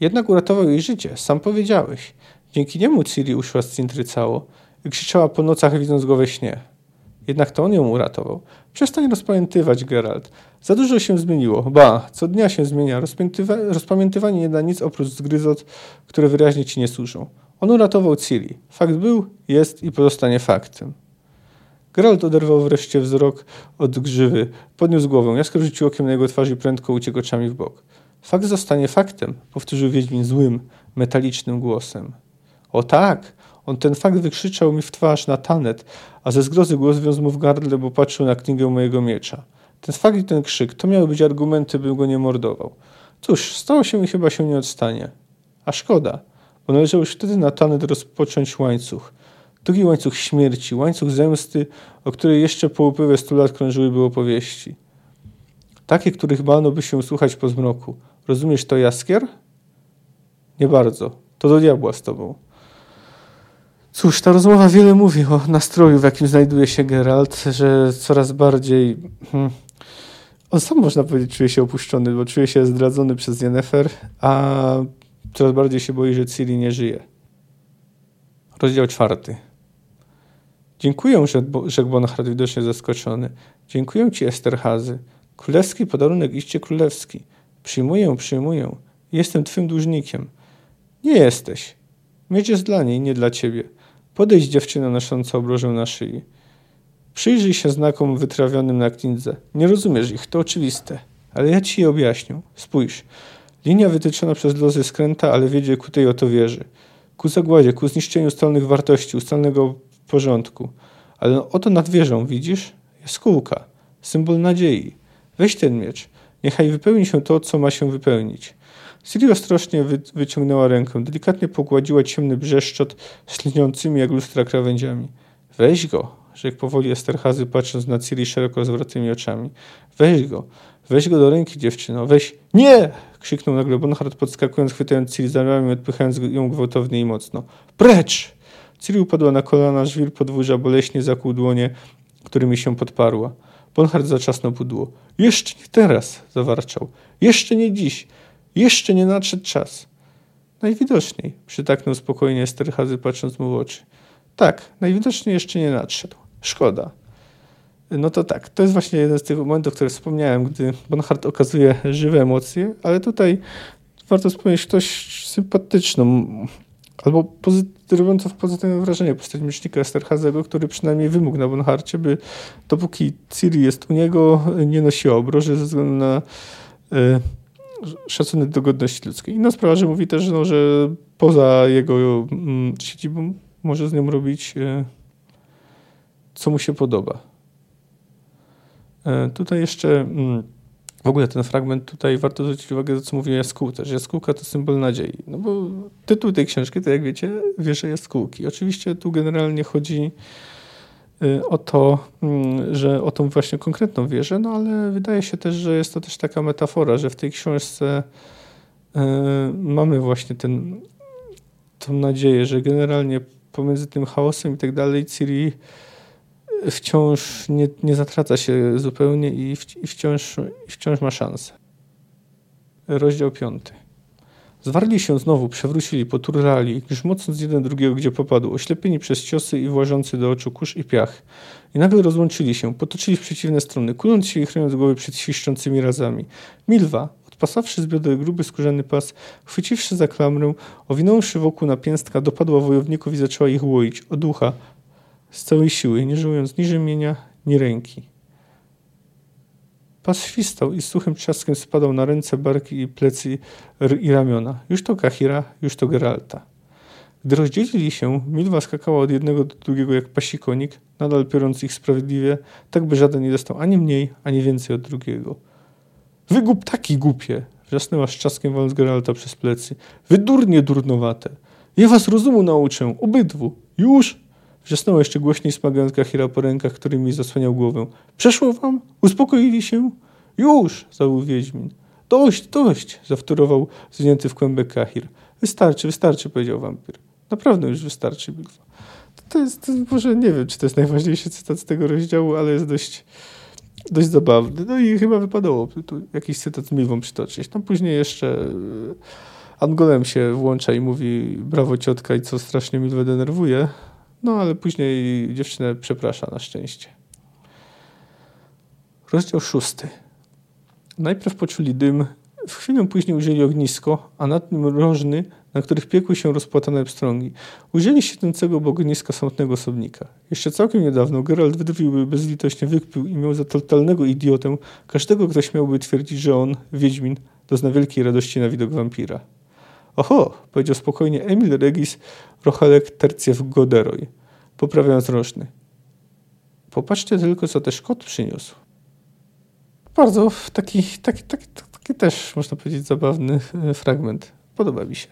Jednak uratował jej życie, sam powiedziałeś. Dzięki niemu Ciri uszła z Cintry cało i krzyczała po nocach, widząc go we śnie. Jednak to on ją uratował. Przestań rozpamiętywać, Geralt. Za dużo się zmieniło. Ba, co dnia się zmienia. rozpamiętywanie nie da nic oprócz zgryzot, które wyraźnie ci nie służą. On uratował Ciri. Fakt był, jest i pozostanie faktem. Geralt oderwał wreszcie wzrok od grzywy, podniósł głowę. Jaskra rzucił okiem na jego twarz i prędko uciekł oczami w bok. Fakt zostanie faktem, powtórzył Wiedźmin złym, metalicznym głosem. O tak, on ten fakt wykrzyczał mi w twarz na tanet, a ze zgrozy głos wiązł mu w gardle, bo patrzył na knigę mojego miecza. Ten fakt i ten krzyk, to miały być argumenty, bym go nie mordował. Cóż, stało się i chyba się nie odstanie. A szkoda, bo należało już wtedy na tanet rozpocząć łańcuch. Drugi łańcuch śmierci, łańcuch zemsty, o której jeszcze po upływie stu lat krążyłyby opowieści. Takie, których bano by się słuchać po zmroku. Rozumiesz to, Jaskier? Nie bardzo. To do diabła z tobą. Cóż, ta rozmowa wiele mówi o nastroju, w jakim znajduje się Geralt, że coraz bardziej. Hmm, on sam można powiedzieć, czuje się opuszczony, bo czuje się zdradzony przez Yennefer, a coraz bardziej się boi, że Ciri nie żyje. Rozdział czwarty. Dziękuję, rzekł Bonhart widocznie zaskoczony. Dziękuję ci, Esterhazy. Królewski podarunek iście królewski. Przyjmuję, przyjmuję. Jestem twym dłużnikiem. Nie jesteś. Miecz jest dla niej, nie dla ciebie. Podejdź dziewczyna nosząca obrożę na szyi. Przyjrzyj się znakom wytrawionym na knidze. Nie rozumiesz ich, to oczywiste. Ale ja ci je objaśnię. Spójrz. Linia wytyczona przez lozy skręta, ale wiedzie ku tej oto wieży. Ku zagładzie, ku zniszczeniu ustalnych wartości, ustalnego porządku. Ale oto nad wieżą, widzisz? Jest kółka. Symbol nadziei. Weź ten miecz. Niechaj wypełni się to, co ma się wypełnić. Siri ostrożnie wy wyciągnęła rękę, delikatnie pogładziła ciemny brzeszczot z jak lustra krawędziami. Weź go, rzekł powoli Esterhazy, patrząc na Ciri szeroko rozwartymi oczami. Weź go, weź go do ręki, dziewczyno, weź. Nie! krzyknął nagle Bonhart, podskakując, chwytając Ciri za ramię odpychając ją gwałtownie i mocno. Precz! Ciri upadła na kolana, żwir podwórza boleśnie zakłuł dłonie, którymi się podparła. Bonhart zaczasnął pudło. Jeszcze nie teraz, zawarczał. Jeszcze nie dziś. Jeszcze nie nadszedł czas. Najwidoczniej, przytaknął spokojnie Esterhazy, patrząc mu w oczy. Tak, najwidoczniej jeszcze nie nadszedł. Szkoda. No to tak, to jest właśnie jeden z tych momentów, o których wspomniałem, gdy Bonhart okazuje żywe emocje, ale tutaj warto wspomnieć ktoś sympatyczną, albo robiącą pozytywne wrażenie postać miecznika Esterhazego, który przynajmniej wymógł na Bonharcie, by dopóki Ciri jest u niego, nie nosiła obroży ze względu na y, szacunek do godności ludzkiej. Inna sprawa, że mówi też, no, że poza jego y, siedzibą może z nią robić y, co mu się podoba. E, tutaj jeszcze mm, w ogóle ten fragment tutaj warto zwrócić uwagę, co mówi o jaskółce, że jaskółka to symbol nadziei. No bo tytuł tej książki, to jak wiecie, wieże jaskółki. Oczywiście tu generalnie chodzi o to, mm, że o tą właśnie konkretną wieżę, no ale wydaje się też, że jest to też taka metafora, że w tej książce y, mamy właśnie ten, tą nadzieję, że generalnie pomiędzy tym chaosem i tak dalej Ciri wciąż nie, nie zatraca się zupełnie i, wciąż, wciąż ma szansę. Rozdział piąty. Zwarli się znowu, przewrócili, poturlali, grzmocąc jeden drugiego, gdzie popadł, oślepieni przez ciosy i włażący do oczu kurz i piach. I nagle rozłączyli się, potoczyli w przeciwne strony, kuląc się i chronąc głowy przed świszczącymi razami. Milwa, odpasawszy z bioder gruby skórzany pas, chwyciwszy za klamrę, owinąwszy wokół napięstka, dopadła wojowników i zaczęła ich łoić, od ucha, z całej siły, nie żałując ni rzemienia, ni ręki. Pas świstał i z suchym trzaskiem spadał na ręce, barki i plecy i ramiona. Już to Kahira, już to Geralta. Gdy rozdzielili się, Milwa skakała od jednego do drugiego jak pasikonik, nadal piorąc ich sprawiedliwie, tak by żaden nie dostał ani mniej, ani więcej od drugiego. Wygup taki głupie! wrzasnęła z trzaskiem waląc Geralta przez plecy. Wy durnie durnowate! Ja was rozumu nauczę, obydwu! Już! Wrzasnęła jeszcze głośniej, smagając Kahira po rękach, którymi zasłaniał głowę. Przeszło wam? Uspokoili się? Już! zawołał Wiedźmin. Dość, dość! zawtórował zwinięty w kłębek Kahir. Wystarczy, wystarczy, powiedział wampir. Naprawdę już wystarczy, Bilwa. To jest, może nie wiem, czy to jest najważniejszy cytat z tego rozdziału, ale jest dość, dość zabawny. No i chyba wypadało tu jakiś cytat z Milwą przytoczyć. Tam później jeszcze e, Angolem się włącza i mówi brawo ciotka i co strasznie Milwę denerwuje. No ale później dziewczynę przeprasza na szczęście. Rozdział szósty. Najpierw poczuli dym, w chwilę później ujrzeli ognisko, a nad nim rożny, na których piekły się rozpłatane pstrągi. Ujrzeli siedzącego obok ogniska samotnego osobnika. Jeszcze całkiem niedawno Geralt wydrowiłby bezlitośnie wykpił i miał za totalnego idiotę każdego, kto śmiałby twierdzić, że on, Wiedźmin, dozna wielkiej radości na widok wampira. Oho, powiedział spokojnie Emil Regis Rochalek Terciew Goderoj, poprawiając rożny. Popatrzcie tylko, co też kot przyniósł. Bardzo taki, taki, taki, taki też, można powiedzieć, zabawny e, fragment. Podoba mi się.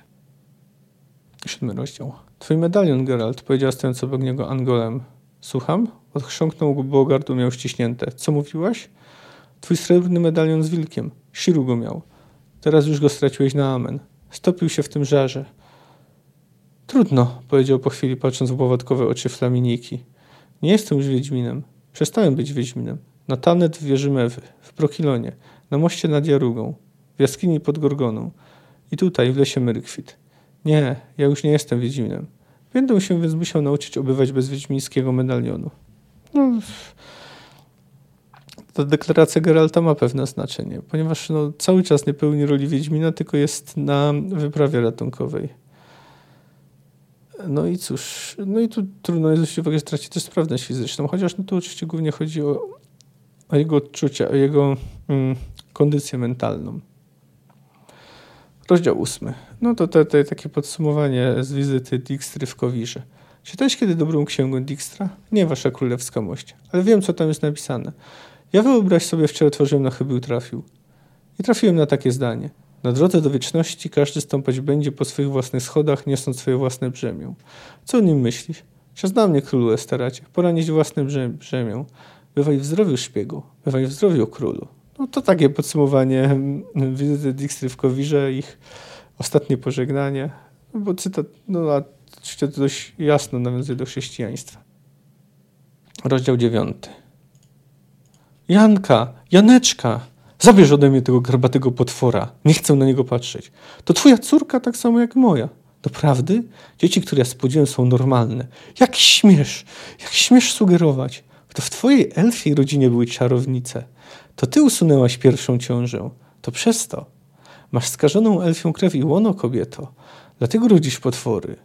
Siódmy rozdział. Twój medalion, Geralt, powiedziała stojąc obok niego Angolem. Słucham? Odchrząknął go, bo gardło miał ściśnięte. Co mówiłaś? Twój srebrny medalion z wilkiem. Siru go miał. Teraz już go straciłeś na amen. Stopił się w tym żarze. Trudno, powiedział po chwili, patrząc w bławatkowe oczy Flaminiki. Nie jestem już Wiedźminem. Przestałem być Wiedźminem. Na Tanet w wieży w Prokilonie, na moście nad Jarugą, w jaskini pod Gorgoną i tutaj, w lesie Myrykwit. Nie, ja już nie jestem Wiedźminem. Będę się więc musiał nauczyć obywać bez wiedźmińskiego medalionu. No, ta deklaracja Geralta ma pewne znaczenie, ponieważ no, cały czas nie pełni roli Wiedźmina, tylko jest na wyprawie ratunkowej. No i cóż, no i tu trudno jest zwrócić uwagę, że traci też sprawność fizyczną, chociaż no tu oczywiście głównie chodzi o, o jego odczucia, o jego mm, kondycję mentalną. Rozdział ósmy. No to te, te, takie podsumowanie z wizyty Dijkstry w Kowirze. Czytałeś kiedy dobrą księgę Dijkstra? Nie wasza królewska mość, ale wiem, co tam jest napisane. Ja wyobraź sobie, wczoraj tworzyłem na chybił trafił. I trafiłem na takie zdanie. Na drodze do wieczności każdy stąpać będzie po swoich własnych schodach, niosąc swoje własne brzemię. Co o nim myślisz? Czas na mnie, królu Esteracie, poranić własne brzemię. Bywaj w zdrowiu szpiegu, bywaj w zdrowiu królu. No to takie podsumowanie mm, wizyty Dijkstry w Kowirze, ich ostatnie pożegnanie, no bo cytat, no a oczywiście dość jasno nawiązuje do chrześcijaństwa. Rozdział dziewiąty. Janka, Janeczka, zabierz ode mnie tego garbatego potwora. Nie chcę na niego patrzeć. To twoja córka tak samo jak moja. Doprawdy? Dzieci, które ja spłodziłem są normalne. Jak śmiesz, jak śmiesz sugerować. To w twojej elfiej rodzinie były czarownice. To ty usunęłaś pierwszą ciążę. To przez to. Masz skażoną elfią krew i łono, kobieto. Dlatego rodzisz potwory.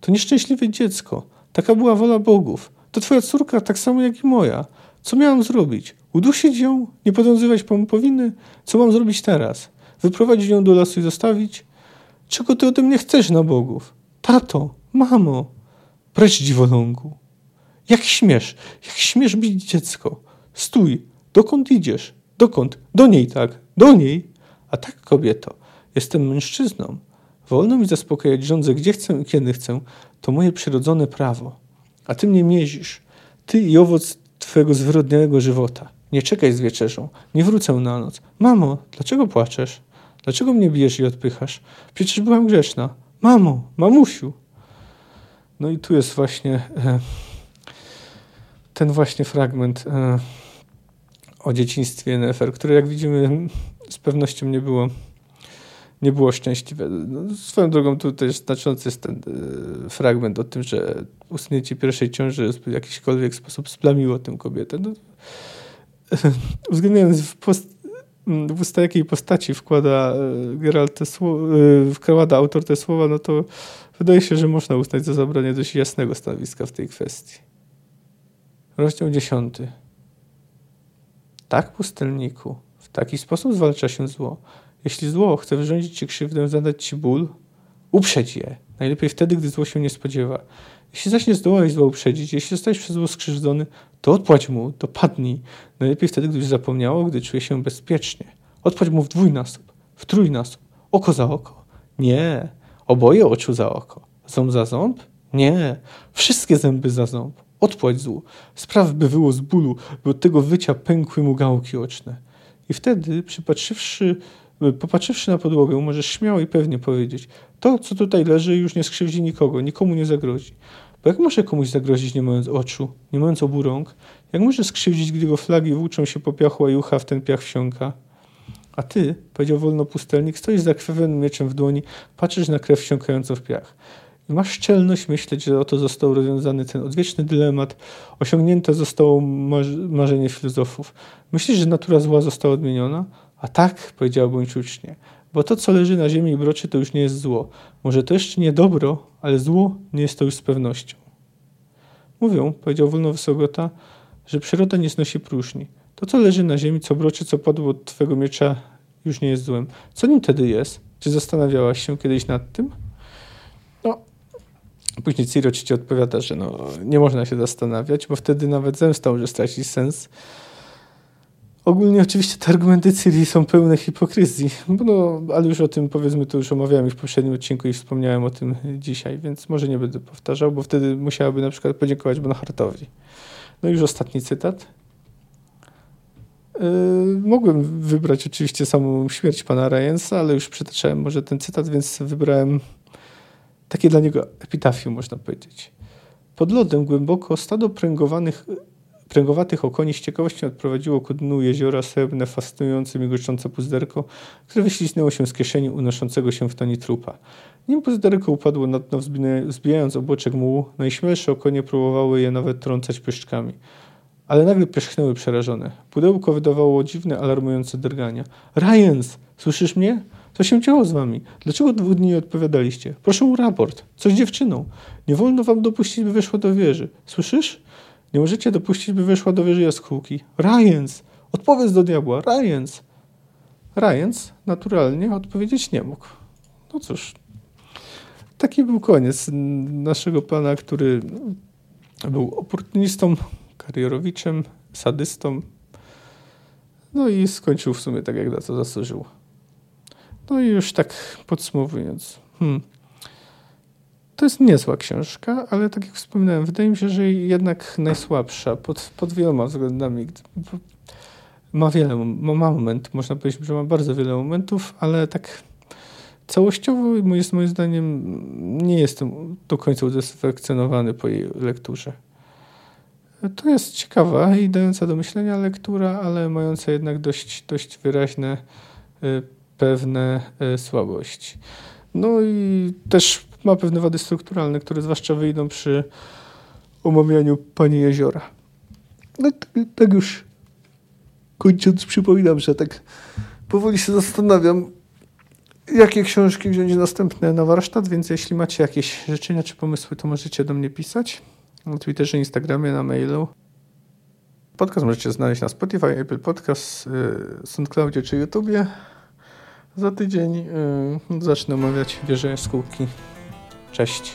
To nieszczęśliwe dziecko. Taka była wola bogów. To twoja córka tak samo jak i moja. Co miałam zrobić? Udusić ją? Nie podwiązywać powinny? Co mam zrobić teraz? Wyprowadzić ją do lasu i zostawić? Czego ty ode mnie chcesz na bogów? Tato, mamo, precz dziwolągu. Jak śmiesz, jak śmiesz bić dziecko? Stój, dokąd idziesz? Dokąd? Do niej tak, do niej. A tak, kobieto, jestem mężczyzną. Wolno mi zaspokajać rządzę gdzie chcę i kiedy chcę. To moje przyrodzone prawo. A ty mnie miezisz. Ty i owoc twojego zwyrodniałego żywota. Nie czekaj z wieczerzą. Nie wrócę na noc. Mamo, dlaczego płaczesz? Dlaczego mnie bijesz i odpychasz? Przecież byłam grzeczna. Mamo, mamusiu. No i tu jest właśnie e, ten właśnie fragment e, o dzieciństwie Nefer, który jak widzimy z pewnością nie było nie było szczęśliwe. No, swoją drogą tu też znaczący jest ten e, fragment o tym, że usunięcie pierwszej ciąży w jakiśkolwiek sposób splamiło tę kobietę. No, uwzględniając w, post, w usta jakiej postaci wkłada e, Geralt te słowa, e, wkłada autor te słowa, no to wydaje się, że można uznać za zabranie dość jasnego stanowiska w tej kwestii. Rozdział dziesiąty. Tak, pustelniku, w taki sposób zwalcza się zło. Jeśli zło chce wyrządzić ci krzywdę, zadać ci ból, uprzedź je. Najlepiej wtedy, gdy zło się nie spodziewa. Jeśli zaś nie zdołałeś zła uprzedzić, jeśli zostałeś przez zło skrzywdzony, to odpłać mu, to padnij. Najlepiej wtedy, gdy już zapomniało, gdy czuje się bezpiecznie. Odpłać mu w dwójnasób, w trójnasób, oko za oko. Nie, oboje oczu za oko. Ząb za ząb? Nie, wszystkie zęby za ząb. Odpłać złu. Spraw, by wyło z bólu, by od tego wycia pękły mu gałki oczne. I wtedy, przypatrzywszy Popatrzywszy na podłogę, możesz śmiało i pewnie powiedzieć: To, co tutaj leży, już nie skrzywdzi nikogo, nikomu nie zagrozi. Bo jak może komuś zagrozić, nie mając oczu, nie mając obu rąk? Jak może skrzywdzić, gdy go flagi włóczą się po piachu, a jucha w ten piach wsiąka? A ty, powiedział wolno pustelnik, stoisz zakrwawionym mieczem w dłoni, patrzysz na krew wsiąkającą w piach. I masz szczelność myśleć, że oto został rozwiązany ten odwieczny dylemat, osiągnięte zostało marzenie filozofów. Myślisz, że natura zła została odmieniona? A tak, powiedział buńczucznie, bo to, co leży na ziemi i broczy, to już nie jest zło. Może to jeszcze nie dobro, ale zło nie jest to już z pewnością. Mówią, powiedział wolno Wysogota, że przyroda nie znosi próżni. To, co leży na ziemi, co broczy, co padło od twego miecza, już nie jest złem. Co nim wtedy jest? Czy zastanawiałaś się kiedyś nad tym? No, później Ciri oczywiście odpowiada, że no, nie można się zastanawiać, bo wtedy nawet zemsta może stracić sens. Ogólnie oczywiście te argumenty Ciri są pełne hipokryzji, no, ale już o tym powiedzmy, to już omawiałem ich w poprzednim odcinku i wspomniałem o tym dzisiaj, więc może nie będę powtarzał, bo wtedy musiałaby na przykład podziękować Bonhartowi. No i już ostatni cytat. Yy, mogłem wybrać oczywiście samą śmierć pana Ryansa, ale już przytaczałem może ten cytat, więc wybrałem takie dla niego epitafium, można powiedzieć. Pod lodem głęboko stado pręgowanych Pręgowatych okoni z ciekawością odprowadziło ku dnu jeziora srebrne, fascynujące, migoczące puzderko, które wyśliznęło się z kieszeni unoszącego się w toni trupa. Nim puzderko upadło na dno, zbijając obłoczek mułu, najśmielsze okonie próbowały je nawet trącać pyszczkami. Ale nagle pierzchnęły przerażone. Pudełko wydawało dziwne, alarmujące drgania. Ryans! Słyszysz mnie? Co się działo z wami? Dlaczego dwóch dni nie odpowiadaliście? Proszę o raport. Co z dziewczyną? Nie wolno wam dopuścić, by weszła do wieży. Słyszysz? Nie możecie dopuścić, by weszła do wieży jaskółki. Ryans! Odpowiedz do diabła! Ryans! Ryans naturalnie odpowiedzieć nie mógł. No cóż, taki był koniec naszego pana, który był oportunistą, karierowiczem, sadystą. No i skończył w sumie tak, jak na to zasłużył. No i już tak podsumowując. Hmm. To jest niezła książka, ale tak jak wspominałem, wydaje mi się, że jednak najsłabsza pod, pod wieloma względami. Ma wiele, ma, ma moment, można powiedzieć, że ma bardzo wiele momentów, ale tak całościowo jest moim zdaniem nie jestem do końca usatysfakcjonowany po jej lekturze. To jest ciekawa i dająca do myślenia lektura, ale mająca jednak dość, dość wyraźne y, pewne y, słabości. No i też ma pewne wady strukturalne, które zwłaszcza wyjdą przy omawianiu Pani Jeziora. No tak, tak już kończąc przypominam, że tak powoli się zastanawiam, jakie książki wziąć następne na warsztat, więc jeśli macie jakieś życzenia czy pomysły, to możecie do mnie pisać na Twitterze, Instagramie, na mailu. Podcast możecie znaleźć na Spotify, Apple Podcast, y, SoundCloudzie czy YouTubie. Za tydzień y, zacznę omawiać wieże jaskółki. Cześć.